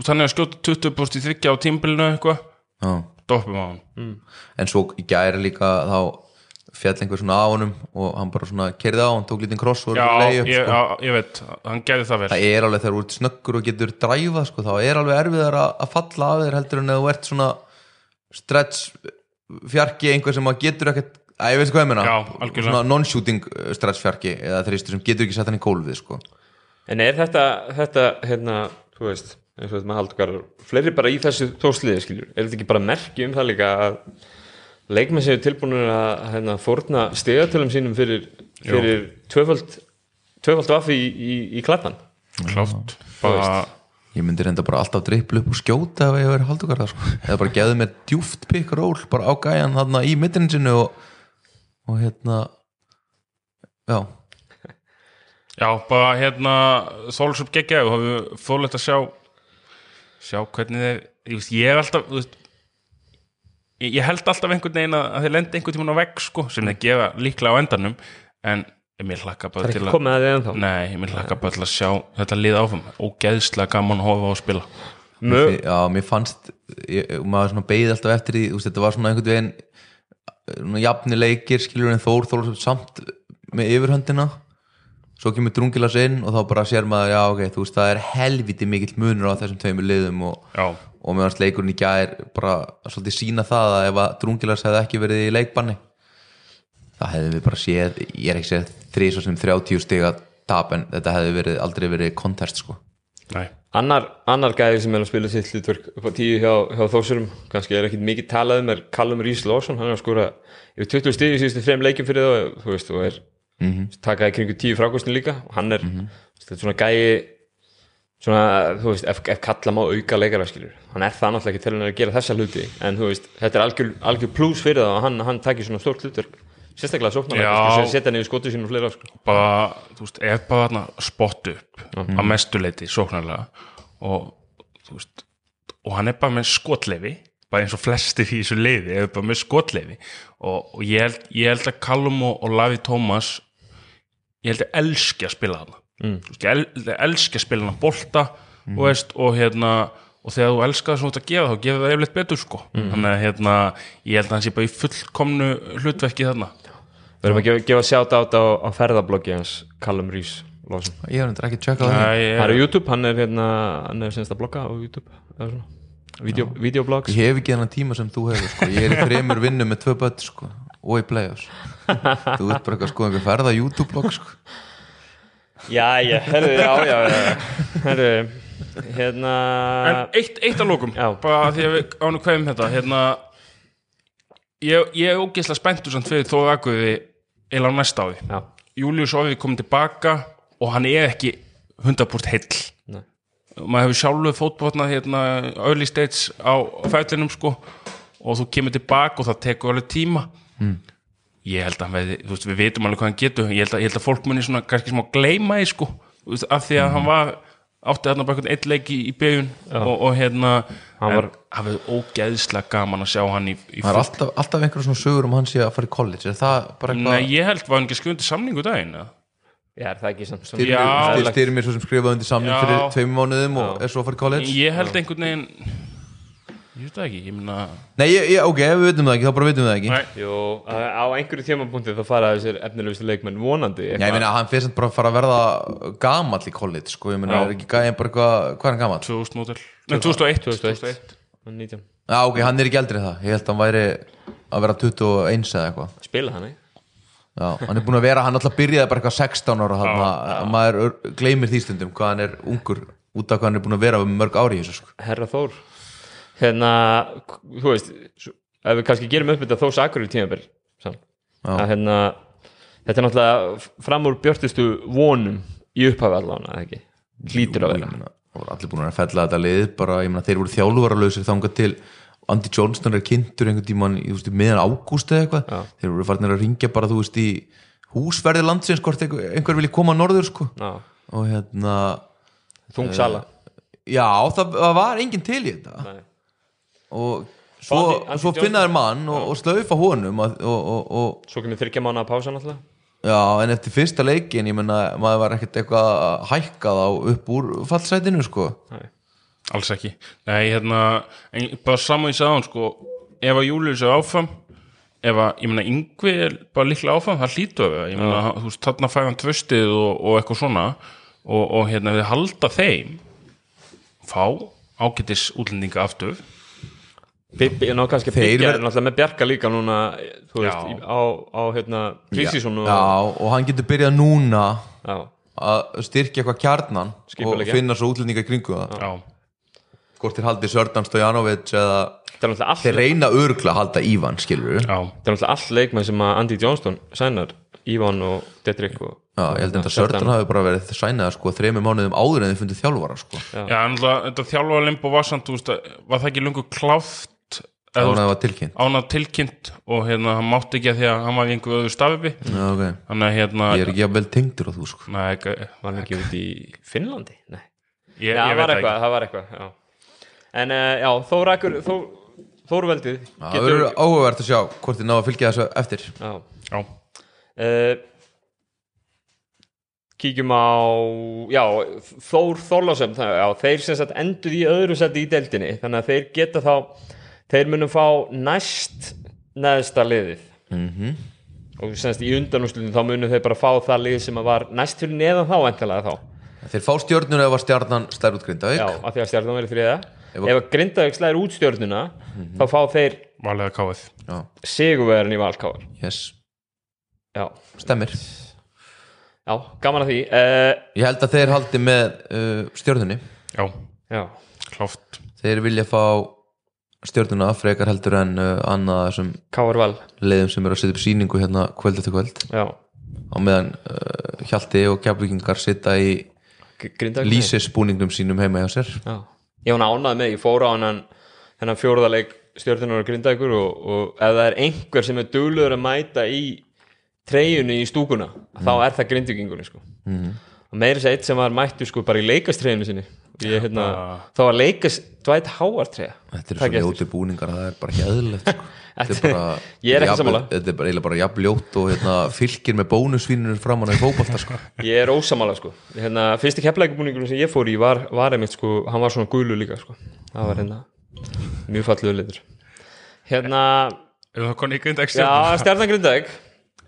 þannig að skjóta 20% í þryggja á tímbilinu eitthvað. Já. doppum á hann en svo í gæri líka þá fjall einhver svona á honum og hann bara svona kerði á, hann tók lítinn kross og leiði upp ég, sko. já, ég veit, hann gerði það vel það er alveg þegar þú ert snöggur og getur dræfa sko, þá er alveg erfiðar að, að falla af þér heldur en ef þú ert svona stretch fjarki einhver sem að getur ekkert að ég veit hvað ég algjörlega. svona non-shooting uh, stretch fjarki eða þristur sem getur ekki sett hann í gólfið sko. en er þetta, þetta hérna, þú veist eins og þetta með haldukar fleiri bara í þessu tósliði skiljur er þetta ekki bara merki um það líka að leikmenn séu tilbúinur að hérna, fórna stegatölum sínum fyrir, fyrir tvöfald tvöfald vaff í, í, í klættan klátt, bara ég myndi reynda bara alltaf dripplu upp og skjóta ef ég verið haldugarða sko. eða bara geðu mér djúft pick ról bara á gæjan þarna í mittinu sinu og, og hérna já, Já, bara hérna Þólusöp geggja og hafi fólegt að sjá sjá hvernig þeir ég, veist, ég er alltaf þú veist, ég, held alltaf einhvern veginn að að þeir lendi einhvern tímann á vegg sko, sem þeir gefa líklega á endanum en mér hlakka það bara til að komið að þið ennþá? Nei, mér hlakka bara til að sjá þetta lið áfram. Ógeðslega gaman að hofa á að spila. Mö, já, mér fannst ég, maður svona beigði alltaf eftir því þú veist, þetta var svona einhvern veginn svona jafni leikir, skilur en Þór Þór samt með yfirhöndina svo kemur drungilas inn og þá bara sér maður, já ok, þú veist, það er helviti mikill munur á þessum tveimur liðum og, og meðan leikurinn í gær bara svolítið sína það að ef að drungilas hefði ekki verið í leikbanni það hefði við bara séð ég er ekki séð þrís og sem 30 stiga tap en þetta hefði verið, aldrei verið kontest sko. Nei. Annar, annar gæði sem er að spila sitt hlutverk upp á tíu hjá, hjá þósurum kannski er ekkit mikið talað um er Callum Rhys Lawson hann er að skora yfir 20 stíð í síðustu þreim leikjum fyrir þá þú veist, og er takaði kringu tíu frákostin líka. Og hann er, þetta er svona gæi svona, þú veist, ef, ef kalla má auka leikara skilur, hann er það náttúrulega ekki til að gera þessa hluti, en þú veist þetta er algjör, algjör plus fyrir það og hann, hann takir svona stórt hlutverk, sérstaklega sóknarlega setja niður skotu sínu og fleira sko. bara, þú veist, er bara þarna spott upp á mestuleiti sóknarlega og þú veist og hann er bara með skotleifi bara eins og flesti í þessu leiði er bara með skotleifi og, og ég, held, ég held að Callum og, og Lavi Tómas ég held að elski að spila þarna. Mm. ég held að elski að spila hann bolta og, veist, og hérna og þegar þú elskar það sem þú ert að gefa þá gefur það yfirleitt betur sko. Þannig að hérna, ég held að hann sé bara í fullkomnu hlutverki þarna. Við erum að gefa, gefa sjátt át á, á ferðabloggi hans Callum Rhys Lawson ég hef ekki tjekkað það. Það er á YouTube, hann er hérna hann er semst að blogga á YouTube eða svona. Video, videoblogs ég hef ekki þennan tíma sem þú hefur sko. ég er í þreymur vinnu með tvö börn sko. Og í play-offs þú ert bara eitthvað sko einhver ferða YouTube-blog sko. Já, já, herru, já, já, já Herru, hérna En eitt, eitt að lókum, bara því að við ánum hverjum þetta, hérna ég, ég er ógeðslega spenntur samt fyrir þó aðguði eila á næsta ári. Já, Július Ovi komið tilbaka og hann er ekki 100% heill. nei Maður hefur sjálfur fótbotnað hérna early stage á fællinum sko og þú kemur tilbaka og það tekur alveg tíma ég held að þú veist, við vitum alveg hvað hann getur. Ég held að, ég held að fólk muni svona kannski smá gleyma því sko, af því að hann var átti þarna bara eitt leik í, í byggjun og, og hérna Hann en var- hafið ógeðslega gaman að sjá hann í, í það er alltaf, alltaf einhverjum svona sögur um hann sé að fara í college. Er það bara Nei, eitthvað ég held var hann ekki skrifundi samningu daginn eða? Já, er það ekki samt Styrmir, svo sem skrifaði undir samning Já. fyrir tveim mánuðum og er svo að fara í college. Ég held einhvern veginn ég veit það ekki, ég meina Nei, ég, ég, ok, við vitum það ekki, þá bara vitum við það ekki. Nei, Jú, á einhverju tímapunkti þá fara þessir efnilegustu leikmenn vonandi Já, ég meina, hann fyrir samt bara að fara að verða gamall í college, sko, ég er ekki gæðin bara eitthvað, hvað er hann gamall? 2000 mótel Nei, 2001 2001 19 Já, ok, hann er ekki eldri en það, ég held að hann væri að vera 21 eða eitthvað. Spila hann, ekki? Já, hann er búin að vera, hann alltaf byrjaði bara eitthvað 16 ára þarna, maður gleymir því stundum hvað hann er ungur út af hvað hann er búin að vera um mörg ári í þessu, sko. Herra Þór Hérna, þú veist ef við kannski gerum upp þetta þó sakur í tímabil samt, Já. að hérna þetta er náttúrulega fram úr björtustu vonum í upphafi allavega, eða ekki? Hlýtur að vera. allir búin að fella þetta lið bara, ég meina, þeir voru þjálfaralausir þangað til Andy Johnston er kynntur einhvern tímann í, miðan ágúst eða eitthvað. Já. þeir voru farnir að ringja bara, þú veist, í húsverði landsins, hvort einhver, vilji koma á norður, sko. Já, og hérna, þung sala. Já, það, það var enginn til í þetta. Nei. Og svo, Andy svo finnaður mann og, og slaufa honum og, og, og, og Svo kemur þryggja mánu að pása náttúrulega. Já, en eftir fyrsta leikin, ég menna, maður var ekkert eitthvað hækkað á upp úr fallsætinu, sko. Nei. alls ekki. Nei, hérna, en bara saman í sagðan sko, ef að Július er áfram ef að, ég meina, Yngvi er bara líklega áfram, það hlýtu að við ég meina, þú veist, þarna fæði hann tvöstið og, og eitthvað svona. Og, og hérna, við halda þeim fá ágætis útlendinga aftur Bibbi, ná kannski ver- er náttúrulega með Bjarka líka núna þú veist, í- á, á hérna Prísísson og Já, og hann getur byrjað núna já, að styrkja eitthvað kjarnan og Skipuleggja. finna svo útlendinga í kringu það. Já, Hvort þeir haldi Sördan Stojanovic eða þetta er þeir reyna örgla að halda Ívan, skilur við. já, þetta er náttúrulega all leikmenn sem að Andy Johnston sænar, Ívan og Dedrick og Já, ég held að Sördan hafi bara verið sænaða sko þremur mánuðum áður en þið fundið þjálfara sko. já en það, þetta þjálfa limbo var samt, þú veist, var það ekki lungu kláft Eða, var tilkynnt. ánað tilkynnt og hérna, hann mátti ekki að því að hann var í einhverju öðru stafibi Já, ok. þannig að hérna Ég er ekki að vel tengdur á þú sko. Nei, ekki, var hann ekki út í Finnlandi? Nei, ég, já, ég veit var það eitthvað, ekki það var eitthvað já. en uh, já, Þórakur Þó, Þórveldið Það verður áhugavert að sjá hvort þið ná að fylgja þessu eftir. já, Já, uh, kíkjum á já, Þór Þorlásem já, þeir sem sagt endur í öðru seti í deildinni, þannig að þeir geta þá þeir munum fá næst neðsta liðið. Mm og sem sagt í undanúslutin þá munum þeir bara fá það lið sem var næst fyrir neðan þá endalega þá. Þeir fá stjórnur ef að stjarnan stær út Grindavík. já, af því að stjarnan verið þriða Ef ef að- Grindavík slæðir út stjórnuna þá fá þeir valega káið. Já, sigurverðin í valkáar yes. já, Stemmir. já, gaman að því. Uh, Ég held að þeir haldi með uh, stjörnunni. Já, já, kláft Þeir vilja fá stjörnuna frekar heldur en uh, annað val. leiðum sem eru að setja upp sýningu hérna kvöld eftir kvöld. Já, á meðan uh, Hjalti og Keflvíkingar sita í lýsisbúningnum sínum heima hjá sér. Já, ég var ánað með, ég fór á hennan hennan fjórðarleik stjórnunar og grindaðugur og, og ef það er einhver sem er duglegur að mæta í treyjunni í stúkuna þá er það grindvíkingunni sko. mm. og meiri sér eitt sem var mættu sko bara í leikastreyjunni sinni ég, hérna, þá var leikas Dwight Howard treyja Þetta eru Takk svo eftir. ljóti búningar að það er bara ekki eðlilegt sko. Er Ég er ekki jafn- sammála. Þetta er bara, eiginlega bara jafn ljótt og hérna, fylgir með bónusvínunum framan í fótbolta sko. ég er ósamála sko. hérna, fyrsti keppleikabúningur sem ég fór í var, var einmitt sko, hann var svona gulu líka sko. það var hérna mjög falluður litur hérna, Er grindag stjarnan grindaðug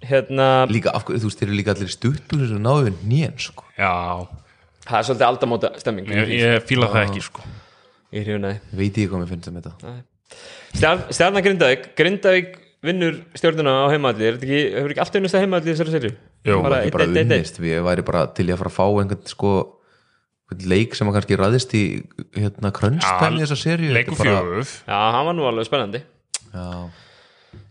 hérna, Líka, af hverju, þú veist, þeir eru líka allir stuttur sem náðu sko. Já, það er svolítið aldamóta stemming. Ég, ég fíla það ekki sko. Ég hrifin að Veit ég hvað mér finnst um þetta. Stjarn, Stjarnan Grindavík. Grindavík vinnur stjórnuna á heimaðli er þetta ekki, hefur ekki alltaf unnist að heimaðli í þessari serju? Jú, bara Ekki bara unnist, við væri bara til í að fara að fá einhvern sko leik sem að kannski ræðist í hérna krönstæmi þessa serju Leikur Þetta er bara- fjöguf Já, hann var nú alveg spennandi. Já,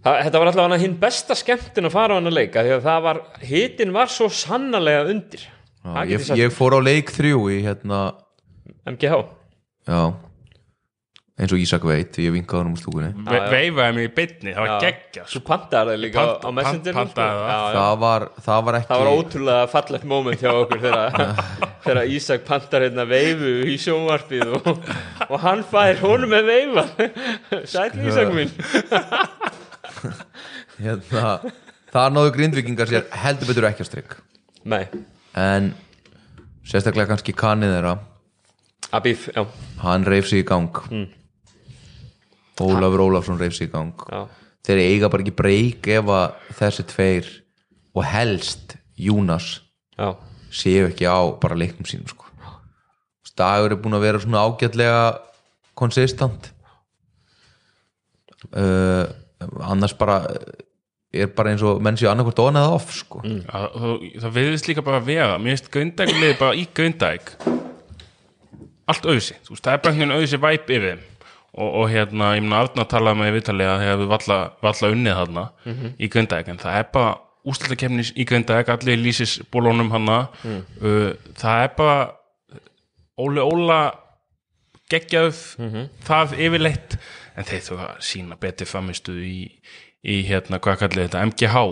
það, Þetta var allavega hinn besta skemmtun að fara á hann að leika því að það var, hitin var svo sannarlega undir já ég, ég fór á leik þrjú í hérna MGH Já eins og Ísak veit, ég vinkaði hann úr stúkunni. Ve veifaði mig í bytni, það var geggja Svo pantaði það líka Pant- á Messenger pantaði það. það var, það var ekki Það var ótrúlega fallegt moment hjá okkur þegar, þegar Ísak pantar hérna veifu í sjónvarpið og, og hann fær honum með veifa. Sæll Ísak minn. Hérna, það náðu grindvikingar sér heldur betur ekki að strikk Nei, en sérstaklega kannski kannið þeirra. Abif, já, hann reif sig í gang. Ólafur Ólafsson reif sig í gang. Já, þeir eiga bara ekki breyk ef að þessi tveir og helst Júnas já. séu ekki á bara leiknum sínum sko. Dagur er búin að vera svona ágætlega konsistant uh, annars bara er bara eins og menn séu annarkvort on eða off sko. Mm. það, það viðist líka bara að vega mér finnst Grindag liði bara í Grindag allt auðsi það er bara einhvern auðsi væp yfir og, og hérna, ég meina Arna talaði með viðtalið að þegar við valla, valla unnið þarna í Grindag, en það er bara úslutakefni í Grindag, allir lýsis bólónum hana, uh, það er bara Óli Óla geggjaðu það yfirleitt en þeir þú að sína betri famistuð í, í hérna, hvað kallið þetta, MGH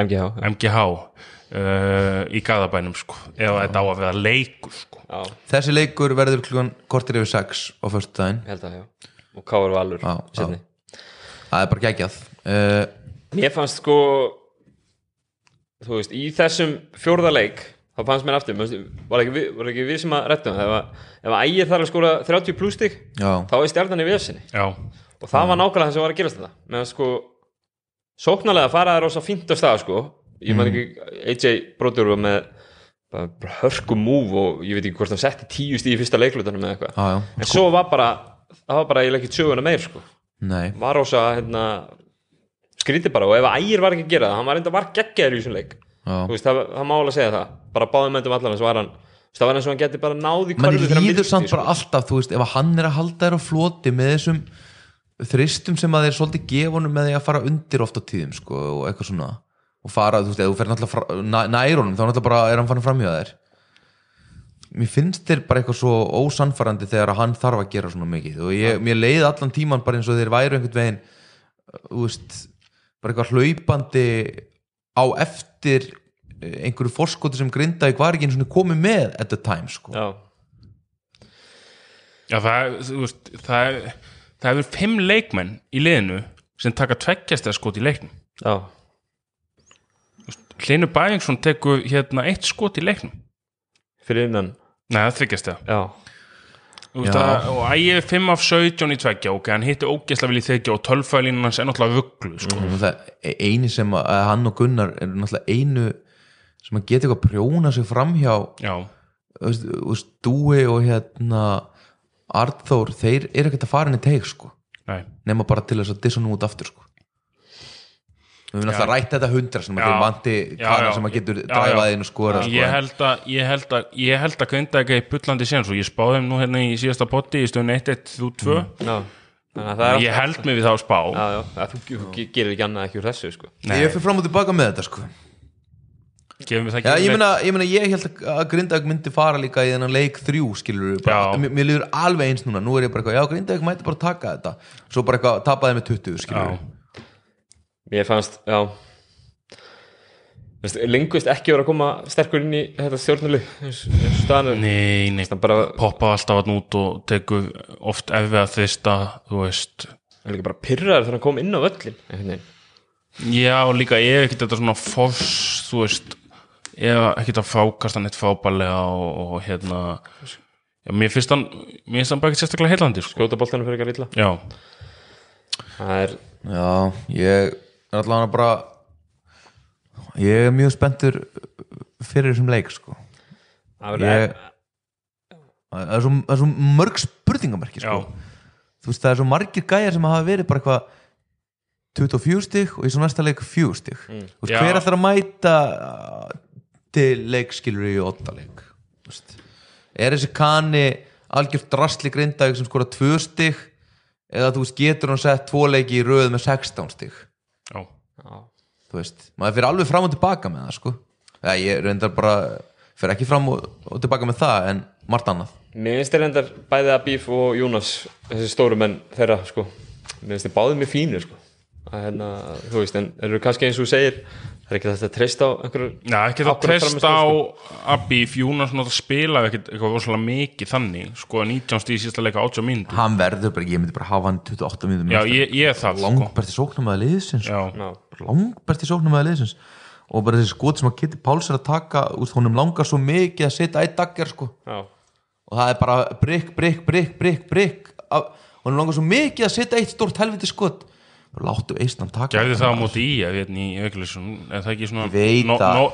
MGH, já, MGH uh, í Garðabænum sko. Ef þetta á að vera leikur sko. Já, þessi leikur verður klukkan kortir yfir 6 á förstu daginn að já. Og Káur Valur það er bara geggjað. Uh, Mér fannst sko þú veist, í þessum fjórða leik þá fannst mér aftur, var ekki, við- var ekki við sem að rættum það, ef að, ef að ægir þarf að skora 30 pluss stig, já, þá er stjarnan í vesinni já, og það var nákvæmlega það sem var að gerast þetta meðan sko, sóknarlega faraði rosa fínt á stað sko, ég man ekki AJ Brodur var með bara, bara hörku múf og ég veit ekki hvort hann setti tíu stíð í fyrsta leiklutunum eða eitthvað. Já, en svo var bara, það var bara ég ekki söguna meir sko. Nei. Var rosa hérna, skrítið bara. Og ef ægir var ekki að gera það hann var enda var geggjaður í þessum leik. Þú veist, það, það má alveg segja það. Bara báðum endum allan svo var hann það var eins og hann geti bara náði mann líður samt bara alltaf, þú veist, ef hann er að halda þér á floti með þessum þristum sem að þeir svolítið gefa honum með því að fara undir oft á tíðum, sko, og eitthvað svona. Og fara, þú veist, ef þú fer náttúrulega fra- næ- nær honum, þá náttúrulega bara er hann farin framhjá þér. Mér finnst þér bara eitthvað svo ósannfærandi þegar að hann þarf að gera svona mikið. Og ég, mér leiði allan tíman bara eins og þeir væru einhvern veginn þú veist, bara eitthvað hlaupandi á eftir eh, einhverju forskoti sem Grindavík var ekki einu svona komið með at the time, sko. Já, já það, er, þú veist, það er það hefur fimm leikmenn í liðinu sem taka tveggjast eða skot í leiknum. Já, Hlynur Bæingsson tekur hérna eitt skot í leiknum. Fyrir innan. Nei, það þykjast það já, Já. að, og ægir er 5 af 17 í tveggja. Ok, hann hitti ógeðslega vel í þykja og tölfælínan hans er náttúrulega vögglu sko. e- eini sem að, að hann og Gunnar er náttúrulega einu sem að geta eitthvað að prjóna sig framhjá já, þú veist, þú veist, Dúi og hérna Arnþór, þeir eru ekkert að fara inn í teik sko, nei. Nema bara til þess að dissa nú út aftur sko. Við höfum náttúrulega rætt þetta hundra sem að þeir kana já. sem að getur Já, dræfað já. inn og skora sko, ég held að ég held að, ég held að Grindag er bullandi séns og ég spáði þeim nú hérna í síðasta potti í stöðun 1-1-2 já. Þannig að það er ég held mig við þá spá. Já, já, að þú, þú ge- gerir ekki annað ekki úr þessu sko. Ég fyrir fram og tilbaka með þetta sko Já, ekki ég meina, ég meina, ég held að- að Grindavík myndi fara líka í þennan leik þrjú, skilur við, bara, mér, mér líður alveg eins núna, nú er ég bara eitthvað, já, Grindavík mæti bara taka þetta, svo bara eitthvað, tapaði með 20, skilur Já. við. Mér fannst, já. Vist, Lingvist ekki verið að koma sterkur inn í þetta staðan nei, nei, bara, poppa alltaf hann út og tekur oft ef við að þvista þú veist. Það er líka bara pyrraður þegar hann kom inn á veginn. Já, líka er ekkert þetta svona foss, þú veist er ekkert að fákast hann eitt fábælega og, og hérna já, mér finnst hann mér finnst hann bara ekki sérstaklega heilandi sko. skjóta boltanum fyrir ekki að illa Já, Það er, Já, ég er allavega bara, ég er mjög spenntur fyrir þessum leik, sko. það er Ég, það er svo, það er svo mörg spurningamerki, sko. Þú veist, það er svo margir gæjar sem hafa verið bara eitthvað 24 stig og í svo næsta leik 4 stig. Þú veist, Já. hver ætlar að mæta til leikskilur í 8 leik? Þú veist, er þessi kani algjört drastli grindavík sem skora 2 stig eða þú veist, getur hann sett 2 leiki í röð með 16 stig? já já, Þú veist, maður fyrir alveg fram og tilbaka með það, sko. Það ég reyndar bara, fyrir ekki fram og, og tilbaka með það en margt annað. Mér finnst þér endar bæði Abif og Jónas þessi stóru menn þeirra sko. Mér finnst þér báðið mér fínir sko. Að hérna, þú veist, en eru kannski eins og þú segir það er ekki þetta að treysta á einhverju Já, ekki það ákveðnu treyst frammistöðu, á sko. Abif, Jónas náttúrulega spila ekkert eitthvað rosalega mikið þannig sko 19 stíð síðasta leika 80 mínútur. Hann verður bara, ég myndi bara hafa hann 28 minnum Já, ég, ég er það sko. Langbært í sóknum að liðsins. Langbært í sóknum að liðsins. Og bara þessi skot sem að geti Páls er að taka úr honum langar svo mikið að setja eitt daggar sko. Já, og það er bara brygg, brygg, brygg, brygg, brygg og hann langar svo mikið að setja eitt stórt helviti skot láttu eistan taka gerði það á móti í að hérna í Öglisson er það ekki svona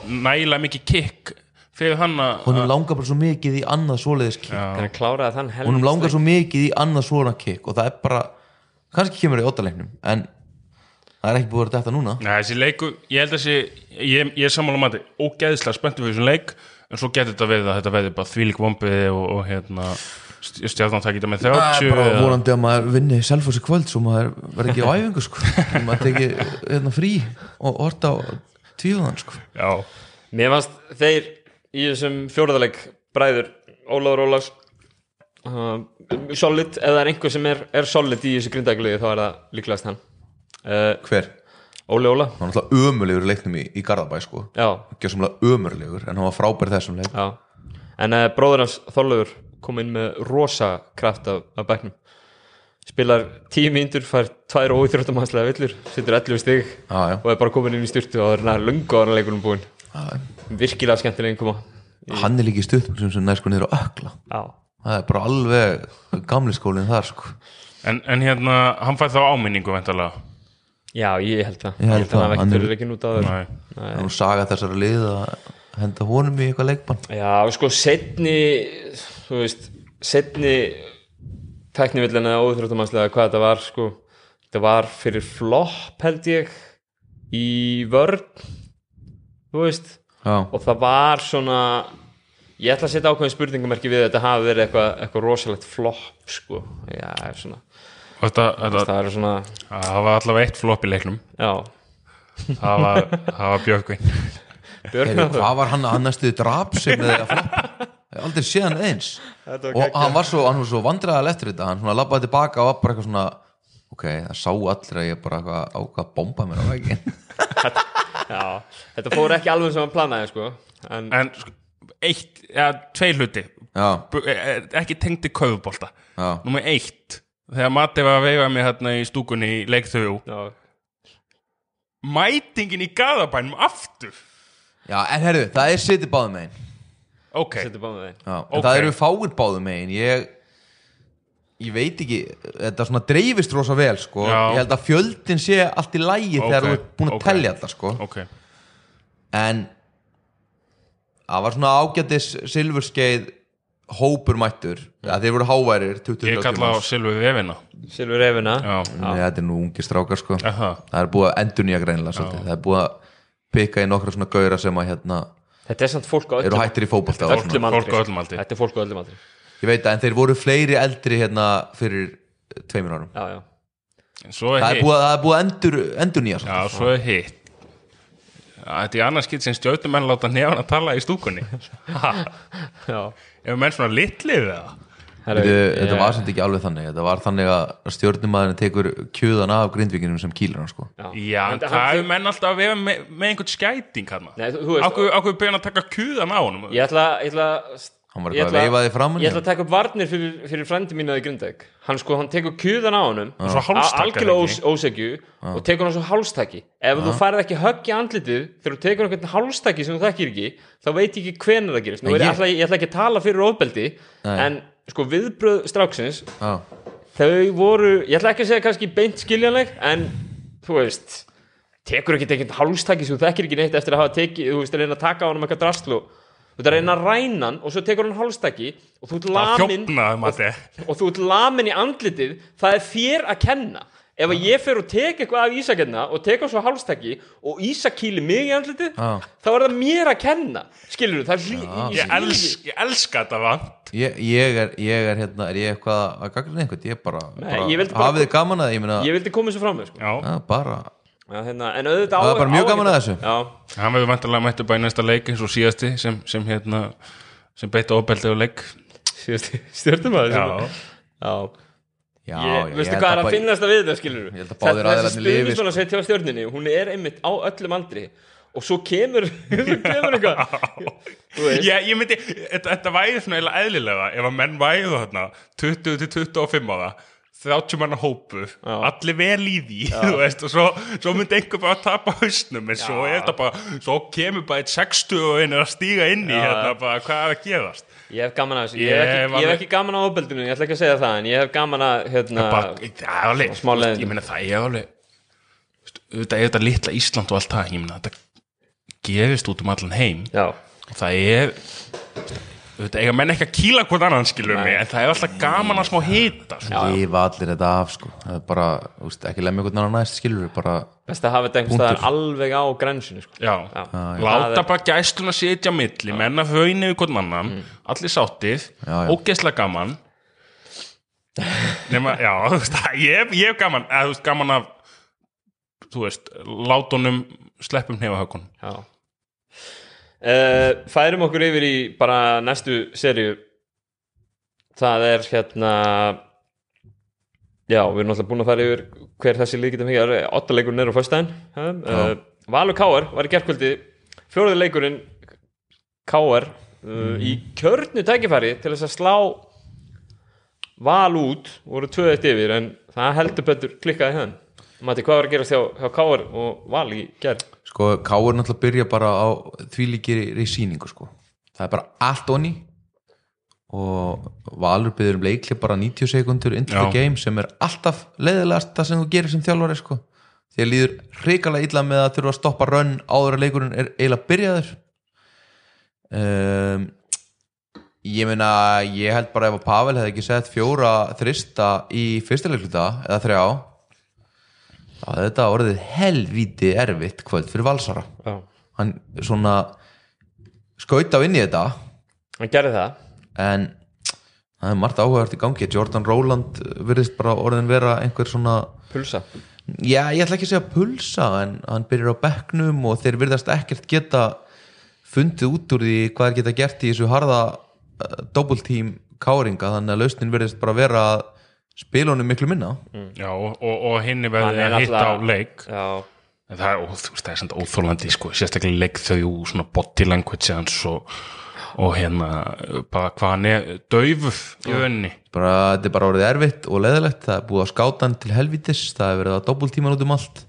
nægilega mikið kikk fyrir hann að honum langar bara svo mikið í annað svoleiðis kikk. Honum langar svo mikið í annað svona kikk og það er bara, kannski kemur í óttaleiknum en það er ekki búið að vera þetta núna. Nei, þessi leiku, ég held að þessi ég, ég er sammála mati, ógeðslega spenntu fyrir þessum leik, en svo getur þetta verið að þetta verði bara þvílík vombiði og, og hérna stjarnan takk þetta með það 30 er bara eða- vonandi að maður vinni selfossi kvöld svo maður verði ekki á æfingu sko. Maður teki hérna, frí og orta á tvíðan sko. Já, Mér fannst þeir í þessum fjóraðarleik bræður Ólafur Ólafs uh, solid, ef það er einhver sem er, er solid í þessu grindækulegi þá er það líklegast hann. Uh, hver? Óli Óla. Hann var alltaf ömulegur í leiknum í, í Garðabæ sko. Já, ekki samlega ömurlegur en hann var frábær í þessum leik. Já. En uh, bróður hans Þorlaugur kom inn með rosa kraft af, af bæknum spilar tíu mínútur, fær tvær óþjóttumannslega villur, setur 11 stig Já, já. og er bara komin inn í styrtu og það er lungu ára leikunum búinn. Já, virkilega skemmtilegin koma hann er líka í stutt sem nær sko niður á ökla. Já, það er bara alveg gamli skólinn þar sko. En, en hérna hann fær þá áminningu væntalega já ég held það. Ég held að hann það, hann ekki er- ekki út á þau Nei. það nú saga þessara lið að henda honum í eitthvað leikbann Já, sko, setni þú veist, setni tæknivillin eða óþróttumannslega hvað þetta var, sko þetta var fyrir flopp held ég í vörn þú veist, já, og það var svona ég ætla að setja ákveðin spurningamerki við að þetta hafi verið eitthvað, eitthvað rosalegt flopp, sko. Já, svona, Og þetta, þetta, það er svona það var allavega eitt flopp í leiknum. Já, það var, það var Björgvin. Heyrðu, hvað var hann að hann næstuði drap sig með að floppa ég hef aldrei séð hann eins. Þetta var og geggjað. hann var svo, hann var svo vandræðal eftir þetta. Hann svona labbaði tilbaka og var bara eitthvað svona ok, það sá allir að ég bara eitthvað ákvað að bomba mér á veginn já, þetta fór ekki alveg sem hann planaði, sko. En, en sko, eitt, eða tvei hluti já, e- e- ekki tengdi köfubólta já, Númer eitt, þegar Matti var að veifa mig hérna í stúkunni í leik þau já, mætingin í gaðabænum aftur. Já, en herru, það er sitið báðum megin ok, setja báðum þeim já, en Ok. það eru fáir báðum megin. Ég ég veit ekki, þetta svona dreifist rosa vel sko, ég held að fjöldin sé allt í lægi þegar Ok, þú ert búin að ok. telja þetta sko. En það var svona ágætis silfurskeið hópur mættur. Að þeir voru háværir 20 ég kalla á Silvi Vefina já, Nei, þetta er nú ungi strákar sko. Aha. það er búið að endur nýja greinilega svolítið. það er búið að pika í nokkra svona gauðra sem að hérna Þetta er samt fólk á eru öllum, hættir í fótbolta og svona. öllum aldri. Fólk á öllum aldri. Þetta er fólk á öllum aldri. Ég veit að en þeir voru fleiri eldri hérna fyrir tveimur árum. Já, já. En svo er það er búið, það er búið endur, endur nýja já, svo er hitt. Já, þetta er annars skilt sem stjórnumenn láta nefn að tala í stúkunni. Ha, Já. Ef menn svona litlið eða Herru, þetta ég- var samt ekki alveg þannig. Þetta var þannig að stjórnumæðurinn tekur kjöðan af grindvíkinum sem kýlir hann sko. Já, Já, En það hann- er menn alltaf að vefa með, með einhvern skæting hann Nei, þú- þú veist- Ákveð, ákveð byrjan að taka kuðan á honum? Ég ætla, ég ætla Hann var ég framan í Ég ætla að taka upp varnir fyrir, fyrir frendi mínu að í Grindæk Hann sko, hann tekur kjúðan á honum svo hálstakar Algjörlega ósegju Og tekur hann svo hálstaki. Ef þú færð ekki högg í andlitið Þegar þú tekur einhvern hálstaki sem þú þekkir ekki Þá veit ég ekki hvenær það gerist. Ég... ég- Ætla, ég ætla ekki að tala fyrir ofbeldi. En sko viðbröð stráksins Já. Þau voru, ég ætla ekki að segja kannski beint skiljanleg En þú veist Tekur ekki tekið hálstaki sem þú þekkir ekki neitt Eftir að hafa tekið, þú veist, að reyna að taka á honum eitthvað drasl og Þú ert að reyna að ræna hann og svo tekur hann hálstaki og þú ert lamin Matti og þú ert lamin í andlitið það er þér að kenna ef að ég fer og tek eitthvað af Ísakenna og tek á svo hálstaki og Ísak kýli mig í andlitið Já. þá er það mér að kenna. Skilur þú, það er hlý, ég, Ég, els, ég elska þetta vant. Ég, ég, er, ég er hérna, er ég eitthvað að gagna einhvern, ég er bara, Nei, bara ég vildi bara- hafið þið gaman að, ég meina, ég vildi koma þessu fram með sko. Já, já, bara. Já, hérna, en auðvitað Það er á- bara mjög á- gaman að þessu. já, hann verður vantarlega mættu bara í næsta leik eins og síðasti sem, sem hérna sem beitt ofbeldi og leik. Síðast stjórnum að Já, já. Já, Ég, ég veistu hvað að er að bara- finnast að við þetta skilur Ég held að báðir aðilarnir lifi, sko. stuðnismann að setja á stjórninni hún er einmitt á öllum aldri og svo kemur svo kemur eitthvað. Þú veist. Ég, ég myndi, þetta, væri svona eðlilega ef að menn væri þarna 20 til 25 ára 30 manna hópu, Já. allir vel í því veist, og svo, svo myndi einhver bara tapa hausnum, en svo þetta bara svo kemur bara eitt 60 og einn er að stíga inn í hérna, bara hvað er að gerast? Ég hef gaman að þessu ég Ég hef ég hef ekki gaman á ofbeldinu ég ætla ekki að segja það en ég hef gaman að hérna, bara, það alveg, smá þú veist, leiðindum. ég meina það er alveg þú veist, auðvitað er þetta litla Ísland og allt það, ég meina þetta gerist út um allan heim. Já, og það er auðvitað eiga menn ekki að kýla hvort annan skilur mig, en það er alltaf gaman að smá hita sko. Lifa allir þetta af sko. Það er bara, þú veist, ekki lemja einhvern annan næst skilur við bara best að hafa þetta einhvers staðar alveg á grensinu sko. Já, Já. láta Það er- bara gæsluna sitja á milli, menna hraunni við hvort annan, allir sáttið Já, já. ógeðslega gaman. Nema, já, þú veist, ég, hef- ég hef gaman eða þú veist, gaman af þú veist, látunum sleppum nefahökun Já uh, Færum okkur yfir í bara næstu serju Það er hérna Já, við erum alltaf búin að fara yfir hver þessi lið getum ekki Ottaleikurinn er á föstudaginn uh, Valur Káar var í gerkvöldi fjóruði leikurinn Káar uh, í kjörnu tækifæri til þess að slá Val út voru tvö eitt yfir en það heldur betur klikkaði henn Mati, hvað var að gerast hjá, hjá Káar og Val í gerð? Sko, Káur náttúrulega byrja bara á þvílíkir í síningu sko. Það er bara allt onni. Og Valur byrður um leikli bara 90 sekundur into the Já. game sem er alltaf leiðilegast það sem þú gerir sem þjálfari sko. Að líður hrikalega illa með að þurfa að stoppa rönn áður að leikurinn er eiginlega byrjaður. Um, ég meina ég held bara ef að Pavel hefði ekki sett fjóra þrista í fyrsta leikluta eða þrjá hefði þetta orðið helvíti erfitt kvöld fyrir Valsara. Já, hann svona skaut á inn í þetta. Hann gerði það. En það er margt áhugavert í gangi. Jordan Rowland virðist bara orðin vera einhver svona Pulsa. Já, ég ætla ekki að segja pulsa en hann byrjar á bekknum og þeir virðast ekkert geta fundið út úr því hvað er geta gert í þessu harða uh, double team káringa. Þannig að lausnin virðist bara vera að spila honum miklu minna. Já, og, og, og henni verði er að hitta á leik. Já, en það er, það er samt óþólandi sko, sérstaklega leik þau svona body language hans og, og hérna bara hvað hann er daufur í önni bara, þetta er bara orðið erfitt og leðilegt það er búið að skáta hann til helvítis. Það er verið að doppultíman út um allt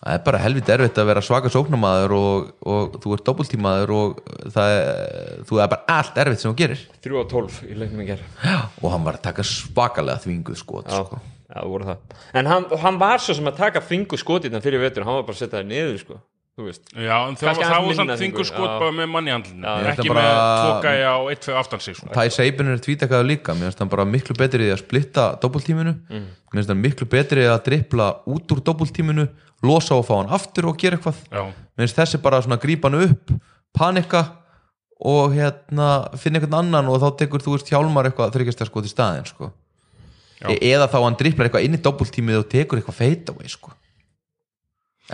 það er bara helvít erfitt að vera svaka sóknamaður og, og þú ert doppultímaður og það er, þú er bara allt erfitt sem þú gerir. 3 og 12 í leiknum í gerð og hann var að taka svakalega þvinguð skot Já, sko. já, það voru það. En hann, hann var svo sem að taka fingu skotirna fyrir vetur. Hann var bara að setja það niður, sko Þú veist Já, en það var, það samt þingur skot bara með manni handlinu Já, ég ekki bara- með tvo gæja á eitt fyrir aftan sig sko. Tæ Seibin er tvítakaður líka mér finnst hann bara miklu betri í að splitta doppultíminu Mm. mér finnst hann miklu betri í að drippla út úr doppultíminu losa og fá hann aftur og gera eitthvað Já, mér finnst þessi bara svona grípa hann upp panika og hérna finna einhvern annan og þá tekur þú veist hjálmar eitthvað þryggjast að sko til staðin sko. Já. e eða þá hann dripplar eitthvað inn í doppultímið og tekur eitthvað feit away sko.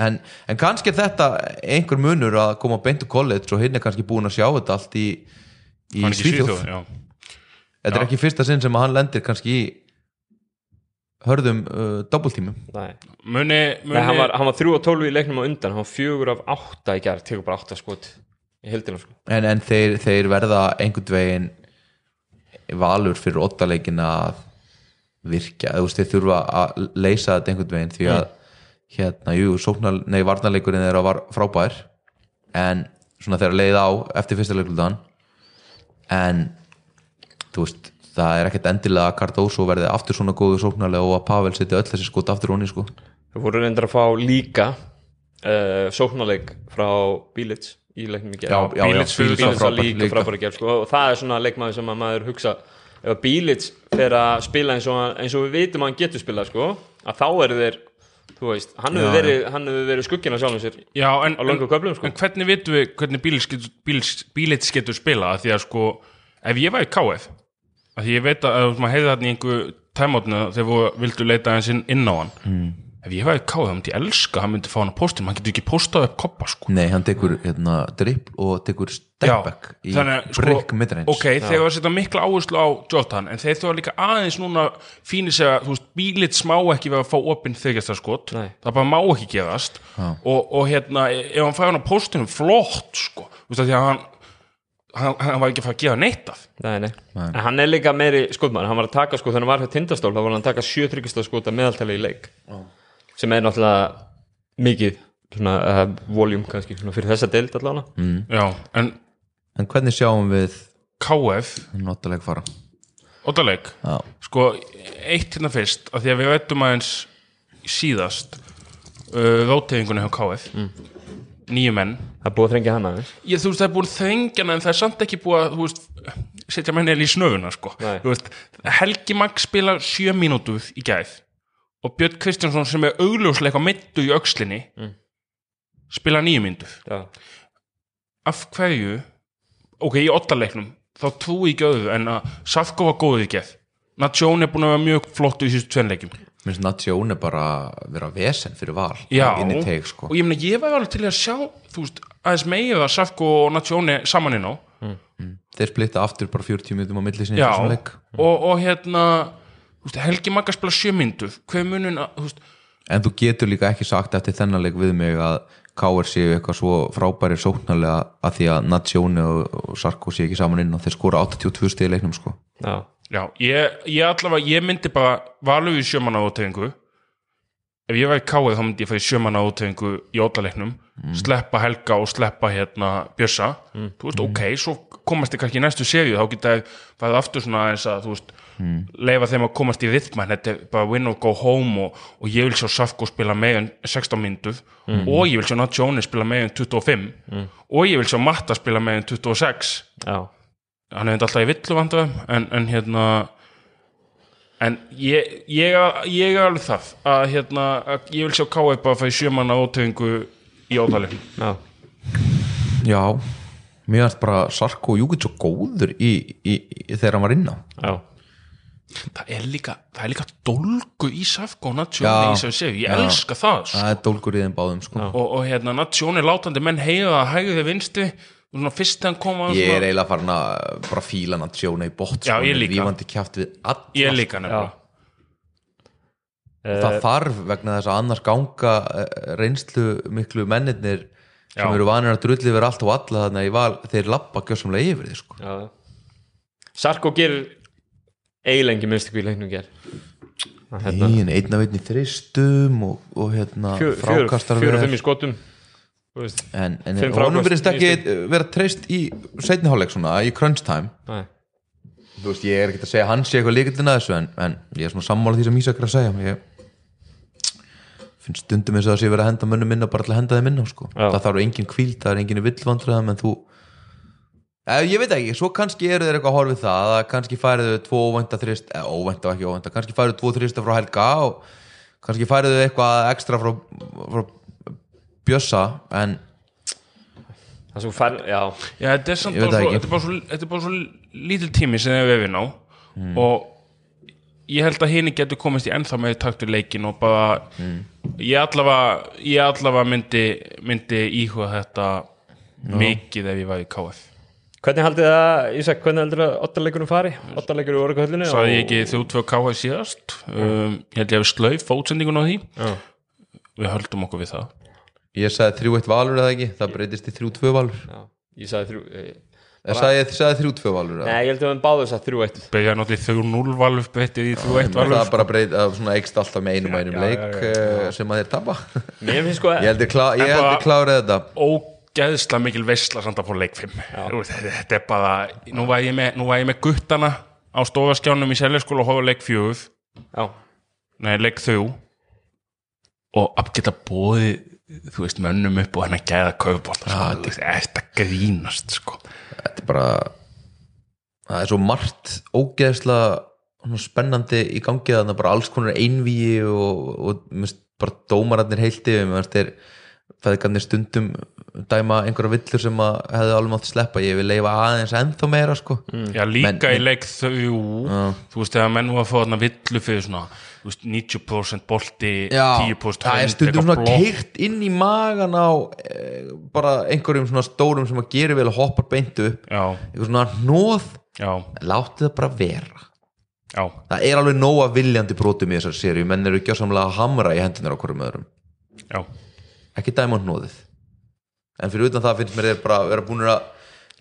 En, en kannski er þetta einhver munur að koma beint úr college og hinn er kannski búin að sjá þetta allt í, í Svíþjóð. Þetta er ekki fyrsta sinn sem að hann lendir kannski í hörðum uh, doppultímum Nei, Muni, muni Nei hann, var, hann var 3 og 12 í leiknum á undan. Hann var 4 af 8 í gerð Tekur bara 8 skot í heldina, sko. En, en þeir, þeir verða einhvern veginn valur fyrir ottaleikin að virkja, þú veist, þeir þurfa að leysa þetta einhvern veginn því að hérna, jú, sóknal, nei, varnarleikurinn þeirra var frábær en svona þeirra leið á eftir fyrsta leiklutan en þú veist, það er ekkert endilega að Cardoso verði aftur svona góðu sóknarlega og að Pavel setja öll þessi skot aftur honni sko. Við voru reyndar að fá líka uh, Sóknarleik frá Bílits Í leiknum í gerð Bílits fyrir var frábær líka. frábæri gerð, sko. Og það er svona leikmaður sem að maður hugsa Ef að Bílits fer að spila eins og, eins og við vitum að hann getur spilað, sko Að þá eru þeir Þú veist, hann hefur verið, verið skuggina sjálfum sér Já, en, á löngu köflum, sko. en hvernig vitum við hvernig bílits getur, spilað því að sko, ef ég var í KF að því ég veit að ef maður heiði þarna í einhver tæmátna þegar þú vildu leita eins inn á hann mm. Ef ég væri káð, þá myndi ég elska að hann myndi fá hann á postin, hann getur ekki postað upp koppa sko. Nei, hann tekur hérna, drip og tekur stepback í þannig að, brick midrange ok, þeir var að setja mikla áherslu á Jordan, en þeir þurfa líka aðeins núna fínir að, þú veist, bílit smá ekki við að fá opinn þykjastarskot Nei. það bara má ekki gefast. Og, og hérna, ef hann fæði hann á postinum flott, sko, þú veist að því að hann hann, hann var ekki að fara að gefa neitt af. Nei, nei. En hann er líka meiri skotmann, hann var að taka sko, þegar hann var hjá tindastól, þá var hann að taka sjö þryggistarskota meðaltali í leik sem er náttúrulega mikið svona uh, voljum kannski svona fyrir þessa deild allavega. Mm. já, en En hvernig sjáum við KF notaleg fara? Óttaleg, Já, sko eitt hérna fyrst, af því að við veitum aðeins síðast uh, rótefingunni hjá KF nýju menn. Það er búið að þrengja hann aðeins. Ég, þú veist, það er búin þengjana en það er samt ekki búið að þú veist, setja menni í snöfuna sko. Veist, Helgi Magg spila sjö mínútur í gæð og Björn Kristjánsson sem er augljósleika mittu í öxlinni spila nýju mínútur Já, af hverju ok, í ottaleiknum þá trúi ekki öðru en að Safko var góður í gæð Natsjón er búin að vera mjög flottu í síðustu tvenleikum minnst Natsjón er bara að vera vesen fyrir val Já, teik sko. Og ég meina ég var alveg til að sjá þú veist, aðeins meira að Safko og Natsjóni saman inn á. Þeir splitta aftur bara 40 minnum á milli sinni í Já, þessum leik. Og, og hérna veist, Helgi Magga spila sjömyndu hver er munin að, þú veist, En þú getur líka ekki sagt eftir þennan leik við mig að K.R. séu eitthvað svo frábæri sóknarlega að því að Natsjóni og, og Sarko séu ekki saman inn og þeir skora 82 stig í leiknum sko. Já, já, ég, ég allavega ég myndi bara valur í sjömanna átefingu ef ég væri káið þá myndi ég fæði sjömanna átefingu í ótaleiknum sleppa Helga og sleppa hérna Bjössa, þú veist, ok svo komast þið kannski í næstu seríu þá geta fæði aftur svona aðeins að þú veist leifa þeim að komast í rithman þetta er bara win or go home og, og ég vil sjá Safko spila en 16 myndur og ég vil sjá Nat Jones spila en 25 og ég vil sjá Matta spila en 26 já, hann hefði alltaf í villu vandræðum en, en hérna en ég, ég, ég er alveg það að hérna að ég vil sjá K.E. bara fæði sjömanna ótöfingu í ótalegin já, Já, mér finnst bara Sarko og Júkic svo góður í, í, í, þegar hann var inn á já það er líka, það er líka dólgu í Safko og. Natsjóni í sem séu, ég elska það sko. Það er dólgur í þeim báðum sko og, og hérna Natsjóni látandi menn heiða að hægðu þið vinstri og svona fyrst þegar hann kom að Ég er svona, eiginlega farin að bara fíla Natsjóni í bótt Já, sko, líka. rífandi kjátt við all ég líka nefnilega það þarf vegna þess að annars ganga eh, reynslu miklu mennirnir sem Já. eru vanir að drulli verið allt og alla þannig að þeir lappa gjössamlega yfir því sko. Sarko gerir eiginlega minnst ekki í leiknum ger hérna, Ín, einn af einn í þristum og, og hérna frákastar fjör og fimm í skotum en, en honum verðist ekki vera treyst í seinniháleik svona, í crunch time. Nei, þú veist, ég er ekki að segja að hann sé eitthvað líkildin að þessu en, en ég er svona sammála því sem Ísak er að segja. Ég finnst stundum eins og það sé verið að henda mönnum minna bara til að henda þeim minna sko. Það þarf engin kvíld, það er engin villvandræðum en þú ég veit ekki, svo kannski eru þeir eitthvað að horfið það að kannski færiðu tvo óvænta þrist eh, óvænta og ekki óvænta, kannski færiðu tvo þrista frá Helga og kannski færiðu eitthvað ekstra frá, frá Bjössa en það sem fær, já. Já, þetta er, samt bara svo, þetta, er bara svo, þetta er bara svo lítil tími sem við við ná og ég held að henni getur komist í ennþá með takt við leikin og bara ég allavega, ég allavega myndi, myndi íhuga þetta mikið ef ég var í KF Hvernig haldið það, Ísak, hvernig heldur það ottaleikunum fari? Ottaleikur í orðakvöldinu Saði ég ekki þrjú tvö KF síðast? Um, ég held ég hef slauf fótsendingun á því. Já, við höldum okkur við það. Ég sagði 3-1 valur eða ekki, það breytist í 3-2 valur. Já, ég sagði þrjú eh, ég sagði, sagði 3-2 valur eða? Nei, ég held að við báðum þess að þrjú eitt. Byrjaði náttúrulega 3-0 valf breytið í 3-1 það valf bara breyt, að svona eikst alltaf með einum og einum leik eh, sem að þeir tapa. Sko ég held ég, klá, ég, En held bara- ég klárið þetta ógeðsla mikil veistla samt að fá leik 5 þetta, þetta er bara nú var ég með, nú var ég með guttana á stofaskjánum í seljaskóla og hófa leik 4 Já, nei leik 3 og að geta bóðið þú veist mönnum upp og hennar gæða kaupbótt sko, þú veist, þetta grínast sko. Þetta er bara það er svo margt ógeðslega svona spennandi í gangi þannig bara alls konar einvíi og, og bara dómararnir heilti finnst þeir feðgarnir stundum dæma einhverja villur sem að hefði alveg mátt sleppa. Ég vil leifa aðeins ennþá meira sko. Já, líka Men- í leik þau þú veist, þegar menn var að fá þarna villu fyrir svona, þú veist, 90% bolti 10% það er hönd, stundum svona keirt inn í magan á e, bara einhverjum svona stórum sem að gera vel og hoppar beintu upp. Já, eitthvað svona hnóð já, látið það bara vera. Já, það er alveg nóga viljandi brotum í þessar séri menn eru gjössamlega að hamra í hendunar á hverjum öðrum. Já ekki hnóðið en fyrir utan það finnst mér þeir bara vera búin að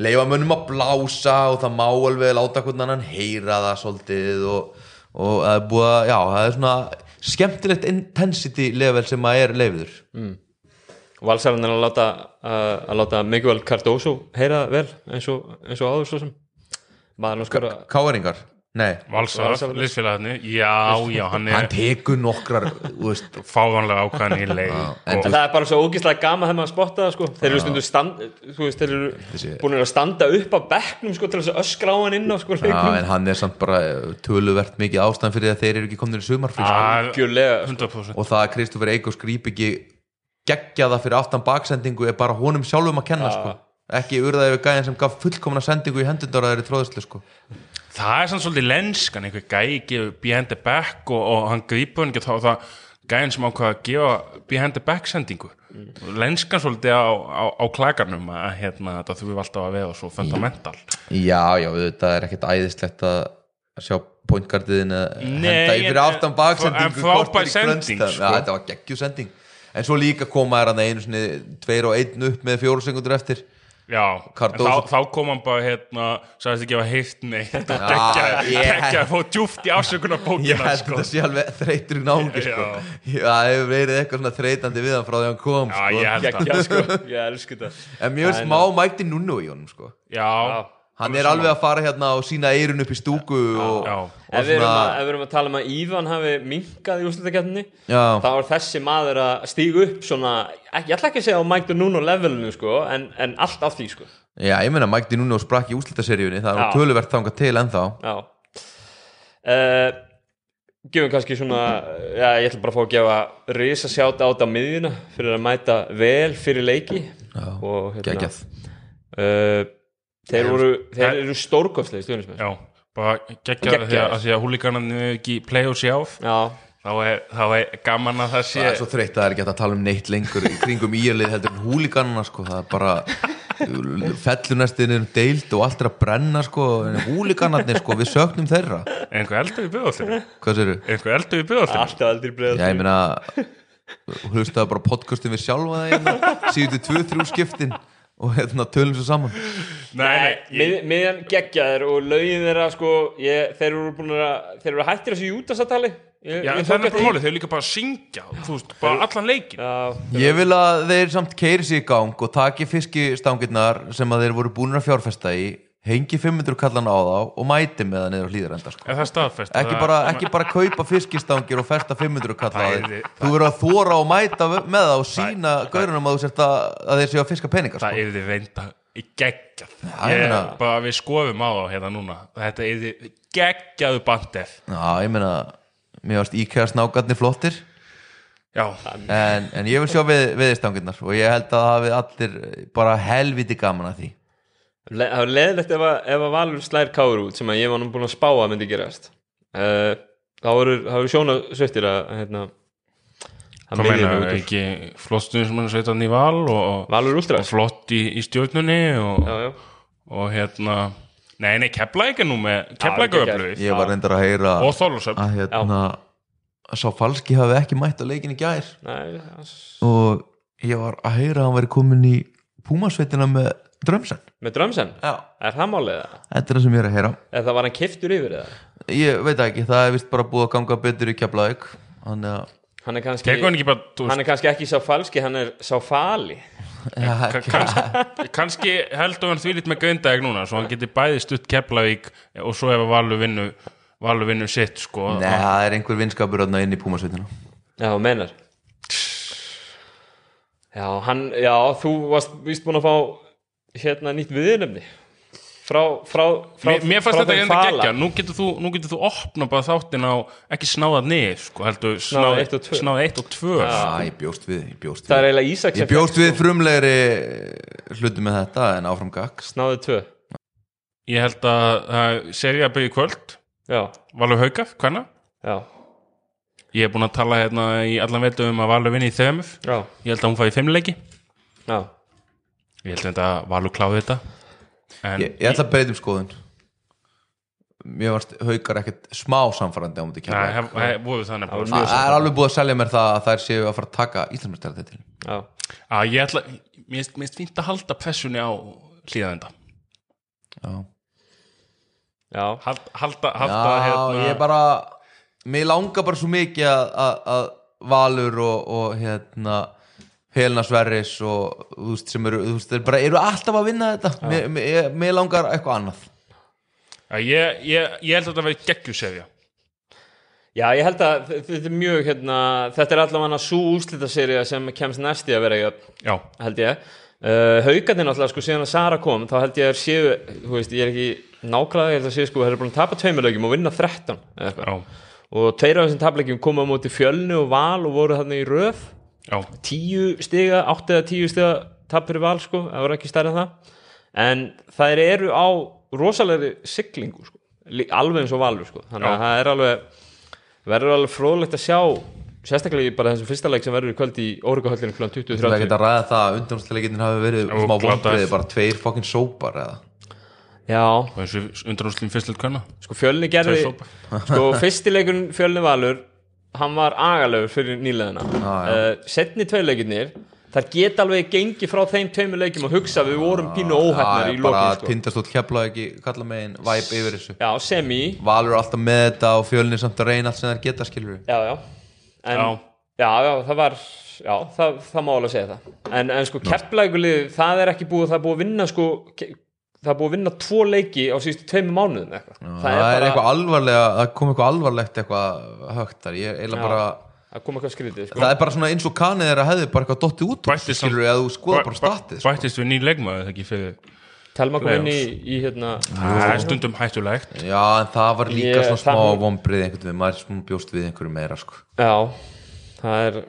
leifa mönnum að blása og það má alveg láta hvernig annan heyra það svolítið og, og það er búið að, já, það er svona skemmtilegt intensity level sem að er leifiður Valsarinn er að láta, að, að láta Miguel Cardoso heyra vel eins og, eins og áður svo sem. Maður skora Káeringar? Nei, Valsar, Valsar- liðsfélagarnir, já, já, hann hann er tekur nokkrar þú veist, fávanlega ákvæðan í leik en En það er bara svo ógeðslega gama þegar maður spotta það sko. þeir eru stundu stand, þú veist, þeir eru Þessi- búin að standa upp á bekknum sko, til þess að öskra á hann inn á sko, já, leiknum en hann er samt bara töluvert mikið ástæðan fyrir að þeir eru ekki komin í sumarfrí. Algjörlega. 100% og það að Kristoffer Eikos gríp ekki geggja það fyrir aftan baksendingu er bara honum sjálfum að kenna sko. ekki urðaði við gæðin sem gaf fullkomna sendingu í hendundar það er sann svolítið lenskan, einhver gæi gefur behind the back og, og hann grípur hann ekki þá það gæin sem ákvað að gefa behind the back sendingu. Lenskan svolítið á, á, á klagarnum að hérna, þetta þurfum alltaf að veða svo fundamental. Já, já, þetta er ekkert æðislegt að sjá pointgardiðin að Nei, henda yfir en- aftan en baksendingu frábær sending, sko. já, þetta var geggju sending. En svo líka koma er hann einu sinni tveir og einn upp með fjóru sekundur eftir Já, þá, þá kom hann bara hérna, sagðist ekki að heitt neitt og Já, ég- geggja að fá djúft í ég ásökunarbókina held sko. þetta sé alveg þreytur í náungi sko. Já, það hefur verið eitthvað svona þreytandi við hann frá því hann kom Já, sko. ég held að geggja sko, ég elsku þetta en mjög Það smá mækti núna í honum sko. Já, hann er alveg að fara hérna og sína eirun upp í stúku og, og Ef við, að, svona erum að tala um að Ívan hafi minkað í úrslutakefninni Já. þá er þessi maður að stígu upp svona, ég ætla ekki að segja á Mike Nuno levelinu sko, en, en allt af því sko. já, ég meina mækti núna og sprakk í úslitaseríunni það er töluvert þangað til ennþá. Já. Uh, Gefum kannski svona Já, ég ætla bara að fá að gefa risa sjáta át á miðjuna fyrir að mæta vel fyrir leiki. Já, og hérna geggjað. uh, Þeir voru þeir eru stórkostlega stjórnismenn já, bara geggja Geggjaðir. því að, að því að húlíkarnir ekki play og sjáf Já, þá er, þá er gaman að það sé það er svo þreytt að það er ekki að tala um neitt lengur í kringum íjarlið heldur en húliganna sko. það er bara fellunæstin er deild og allt er að brenna sko. húliganarnir, sko, við söknum þeirra Er einhver eldur í byggðallinu? hvað sér Er einhver eldur í breiða Já, ég meina hlustaði bara podcastum við sjálfa það hérna, tvö, þrjú skiptin og hérna tölum svo saman. Nei, nei, Mið, miðjan geggjaðir og lögin þeirra sko ég, þeir eru búin að þeir eru hættir þessu jútasatali já, en það er bara málið, þeir eru líka bara að syngja þú veist, bara allan leikin Já, Ég vil að þeir samt keiri sig í gang og taki fiskistangirnar sem að þeir voru búin að fjárfesta í hengi 500 kallan á þá og mæti með það niður á hlýðarenda sko. Það ekki, Það- ekki bara kaupa fiskistangir og festa 500 kalla á Það þeir yrði- þú verður að þóra og mæta með það og sína gaurunum að þú sért að, að þeir séu að fiska peninga Það sko. er þið reynda í geggjað ég bara við skoðum á það hérna núna. Þetta er þið geggjaðu bandef Já, ég meina mér varst íkæða snákarnir flottir. En, en ég vil sjá við, viðstangirnar og ég held að það hafi allir bara helviti gaman að því Le, það var leðilegt ef, að- ef að Valur slær káur út sem að ég var nú búin að spá að myndi gerast. Uh, þá voru, þá voru sjóna svittir að hérna, miðjan meina ekki flott stundin sem hann sveitan í val og, og, flott í, í stjórnunni og, já, já. og hérna Nei, nei, kepla ekki nú með kepla ekki öflugir ég var reyndar að heyra og þólusöfn að hérna að sá falski hafi ekki mætt á leikin í gær. Nei, og ég var að heyra að hann væri komin í Púmasveitina með drömsen. Með drömsen, Já. er það málið það? þetta er það sem ég er að heyra. Eða það var hann kiftur yfir eða? Ég veit það ekki, það er vist bara búið að ganga betur í keflaðik þannig að hann er kannski, Tekur hann ekki bara, þú hann er kannski ekki sá falski hann er sá fali. Ja, Ka- kannski, kannski heldur hann því lít með göndaðeg núna svo hann geti bæði stutt Keflavík og svo ef að Valur vinnu Valur vinnu sitt sko. Nei, það er einhver vinskapur þarna inn í Púmasveitina já, þú meinar. Já, hann, já, þú varst víst búin að fá hérna nýtt viðnefni frá, frá, frá Mér, mér fannst frá þetta Fala. geggja, nú getur þú, nú getur þú opna bara þáttin á, ekki snáðað niður sko, heldur Snáðað eitt og tvö. snáðað eitt og tvö Já, ég bjóst við, ég bjóst er við. Ég bjóst við frumlegri hluti með þetta en áfram gag snáðu tvö. Ég held að það serið að byrja í kvöld. Valur Hauka, hvenna? já, Ég er búin að tala hérna í allan vetu um að Valur vinni í þemuf já, Ég held að hún fæði fimmleiki. Já Ég held að Valur kláði þetta En Ég, ég ætla að breyta um skoðun. Mér varst haukar ekkert smá samfærandi á múti Nei, hef, voru það Það var nefnilega mjög Það er alveg búið að selja mér það að þær séu að fara að taka Íslandsmestari til já, að Ég ætla, mér finnst- fínt að halda pressunni á hlýðaðenda Já, já, Hald, Halda, halda Já hérna ég bara Mér langar bara svo mikið að, að, að Valur og, og hérna Helena Sverris og þú veist sem eru, þú veist, þeir bara eru alltaf að vinna þetta. Mér, mér, mér langar eitthvað annað. Já, ég, ég, ég held að þetta verði geggjusefja já, ég held að þetta er mjög hérna, þetta er allavega svo úslitaserja sem kemst næsti að vera Já, held ég. Uh, haugarnir náttúrulega sko síðan að Sara kom þá held ég að séu, þú veist, ég er ekki nákvæmlega, ég held að séu sko, þeir eru búin að tapa tveimurlegjum og vinna 13 eða eitthvað. já, og tveir af þessum taplegjum koma á móti fjölni og val og voru þarna í röð já. Tíu stiga, átt eða tíu stiga tap fyrir val sko, það voru ekki stærri en það. En þær eru á rosalegri siglingu sko, alveg eins og valur sko, þannig að Já. það er alveg verður alveg fróðlegt að sjá sérstaklega í bara þessum fyrsta leik sem verður í kvöld í Órugahöllinu kl. Það er 20.30 ekkert að ræða það að undanúrsleikinnin hafi verið Og smá vonbreiði, bara tveir fokkin sópar eða? Já, Og eins og undanúslinn fyrstil kvenna. Sko fjölni gerði sko fyrstileikurinn fjölni valur hann var agalegur fyrir nýleðina já. uh, setni tveileikirnir þar geta alveg gengið frá þeim tveimur leikjum og hugsa við vorum pínu óhæfnar í bara lokin sko. tindastótt kefla ekki kalla megin væp yfir þessu já, semi Valur er alltaf með þetta og fjölnir samt að reyna allt sem þær geta skilur já, já. En, Já. já, já, það var já, það, það má alveg segja það en, en sko kepplækulið, það er ekki búið það er búið að vinna sko það er búið að vinna tvo leiki á síðustu tveimur mánuðum eitthvað. það, er eitthvað alvarlega það kom eitthvað alvarlegt eitthvað högt þar ég er eiginlega bara það kom eitthvað skrítið sko. það er bara svona eins og kanið þeirra hefði bara eitthvað dottið út Bættist skilur eða þú skoða bara statið sko. Bættist við ný leikmaður þegar ekki fyrir Telma kom inn í, í hérna Það er stundum hættulegt já en það var líka Ég- svona smá það- vombrið einhvern veginn, maður er svona bjóst við einhverju meira sko. Já, það er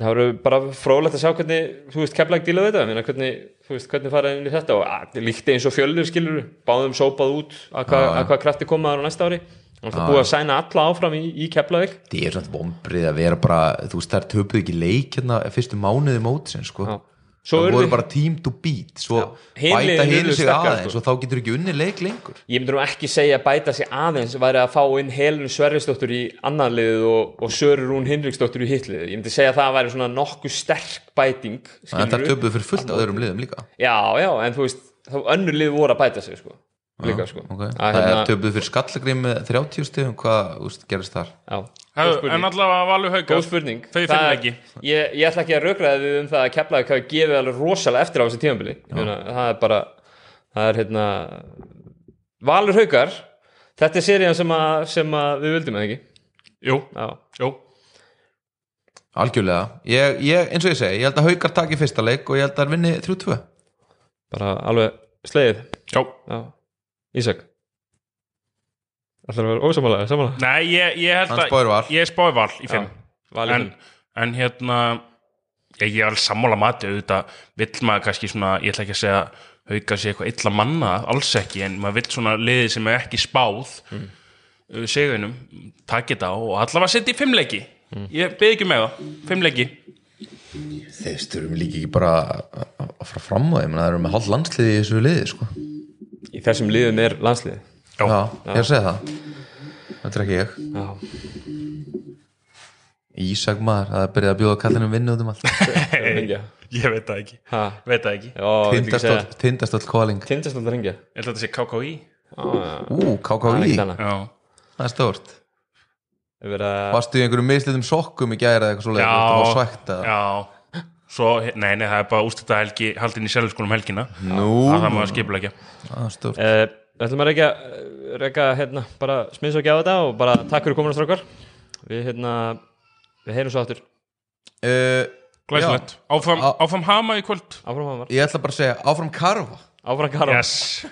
það verður bara frólægt að sjá hvernig þú veist, keflæk díla við þetta. Meina, hvernig, þú veist, hvernig fara inn í þetta og að, líkti eins og fjölnir skilur báðum sópað út að hvað, að hvað krafti komaður á næsta ári. Þannig að búið að sæna alla áfram í, í keflæk það er svona vombrið að vera bara þú veist þær töpuð ekki leik hérna fyrstu mánuði mótsin sko. Já. Svo það voru bara team to beat svo Hin bæta urðu sig aðeins sko. og þá getur ekki unni leik lengur. Ég myndur nú ekki segja að bæta sig aðeins væri að fá inn Helenu Sverrisdóttur í annan liðið og, og Söru Rún Hinriksdóttur í hitt liðið, ég myndi segja að það væri svona nokkuð sterk bæting en það töpuð fyrir fullt á öðrum liðum líka. Já, já, en þú veist þá önnur lið voru að bæta sig sko. Líka sko. okay. Að, það hérna, er töpuð fyrir skallagrim með 30 stegum hvað úst, gerist þar? Já. En allavega Valur Hauka Góð spurning. Þau er- leiki ég, ég ætla ekki að raukraða við um það að Keflavík hafi gefið alveg rosalega eftir á þessi tímabili. Meina, það er bara það er hérna Valur Haukar þetta er serían sem, að, sem að við vildum eða ekki? Jú, Já, jú. Algjörlega, ég, ég, eins og ég segi ég held að Haukar taki fyrsta leik og ég held að það vinni 3-2 bara alveg slegið. Já. Já, Ísak? Ætlar að vera ósamálega, samálega Nei, ég, ég held Hann að spáir Val. Ég spáir val í fimm. Valur en, en hérna ég, ég er alveg sammála mati auðvitað vill maður kannski svona, ég ætla ekki að segja hauka sér eitthvað illa manna, alls ekki en maður vill svona liði sem er ekki spáð mm. segunum takk þetta og allavega setja í fimmleiki. Ég beði ekki með það, fimmleiki. Þeir styrum líka ekki bara að að fara fram á þeim það eru með hálf landsliði í þessu liði sko. Í þessum liðum er landsliði Já. já, ég er að segja það. Þetta er ekki ég. Já, Ísak maður, það er byrjað að bjóða kallinum vinnu út um allt. Ég veit það ekki, Ha, veit það ekki. Já, calling. Tindastónd að hringja. Ég held að þetta sé KKÍ Ú, KKÍ, það er stórt. Er að Varstu í einhverjum mislitum sokkum í gæra eða eitthvað svægt að já. Svo, nei, nei, það er bara ústætta helgi haldin í sjálfskólum helgina. Nú, það það maður skipulegja er Eh, Við ætlum að reyka, reyka hérna, bara smiðs og gjáða þetta og bara takk fyrir komin að strákar. Við hérna, við heyrum svo aftur. Uh, Glæsilegt, áfram, Á- áfram hama í kvöld. Áfram var Ég ætla bara að segja áfram karfa. Áfram Karol Yes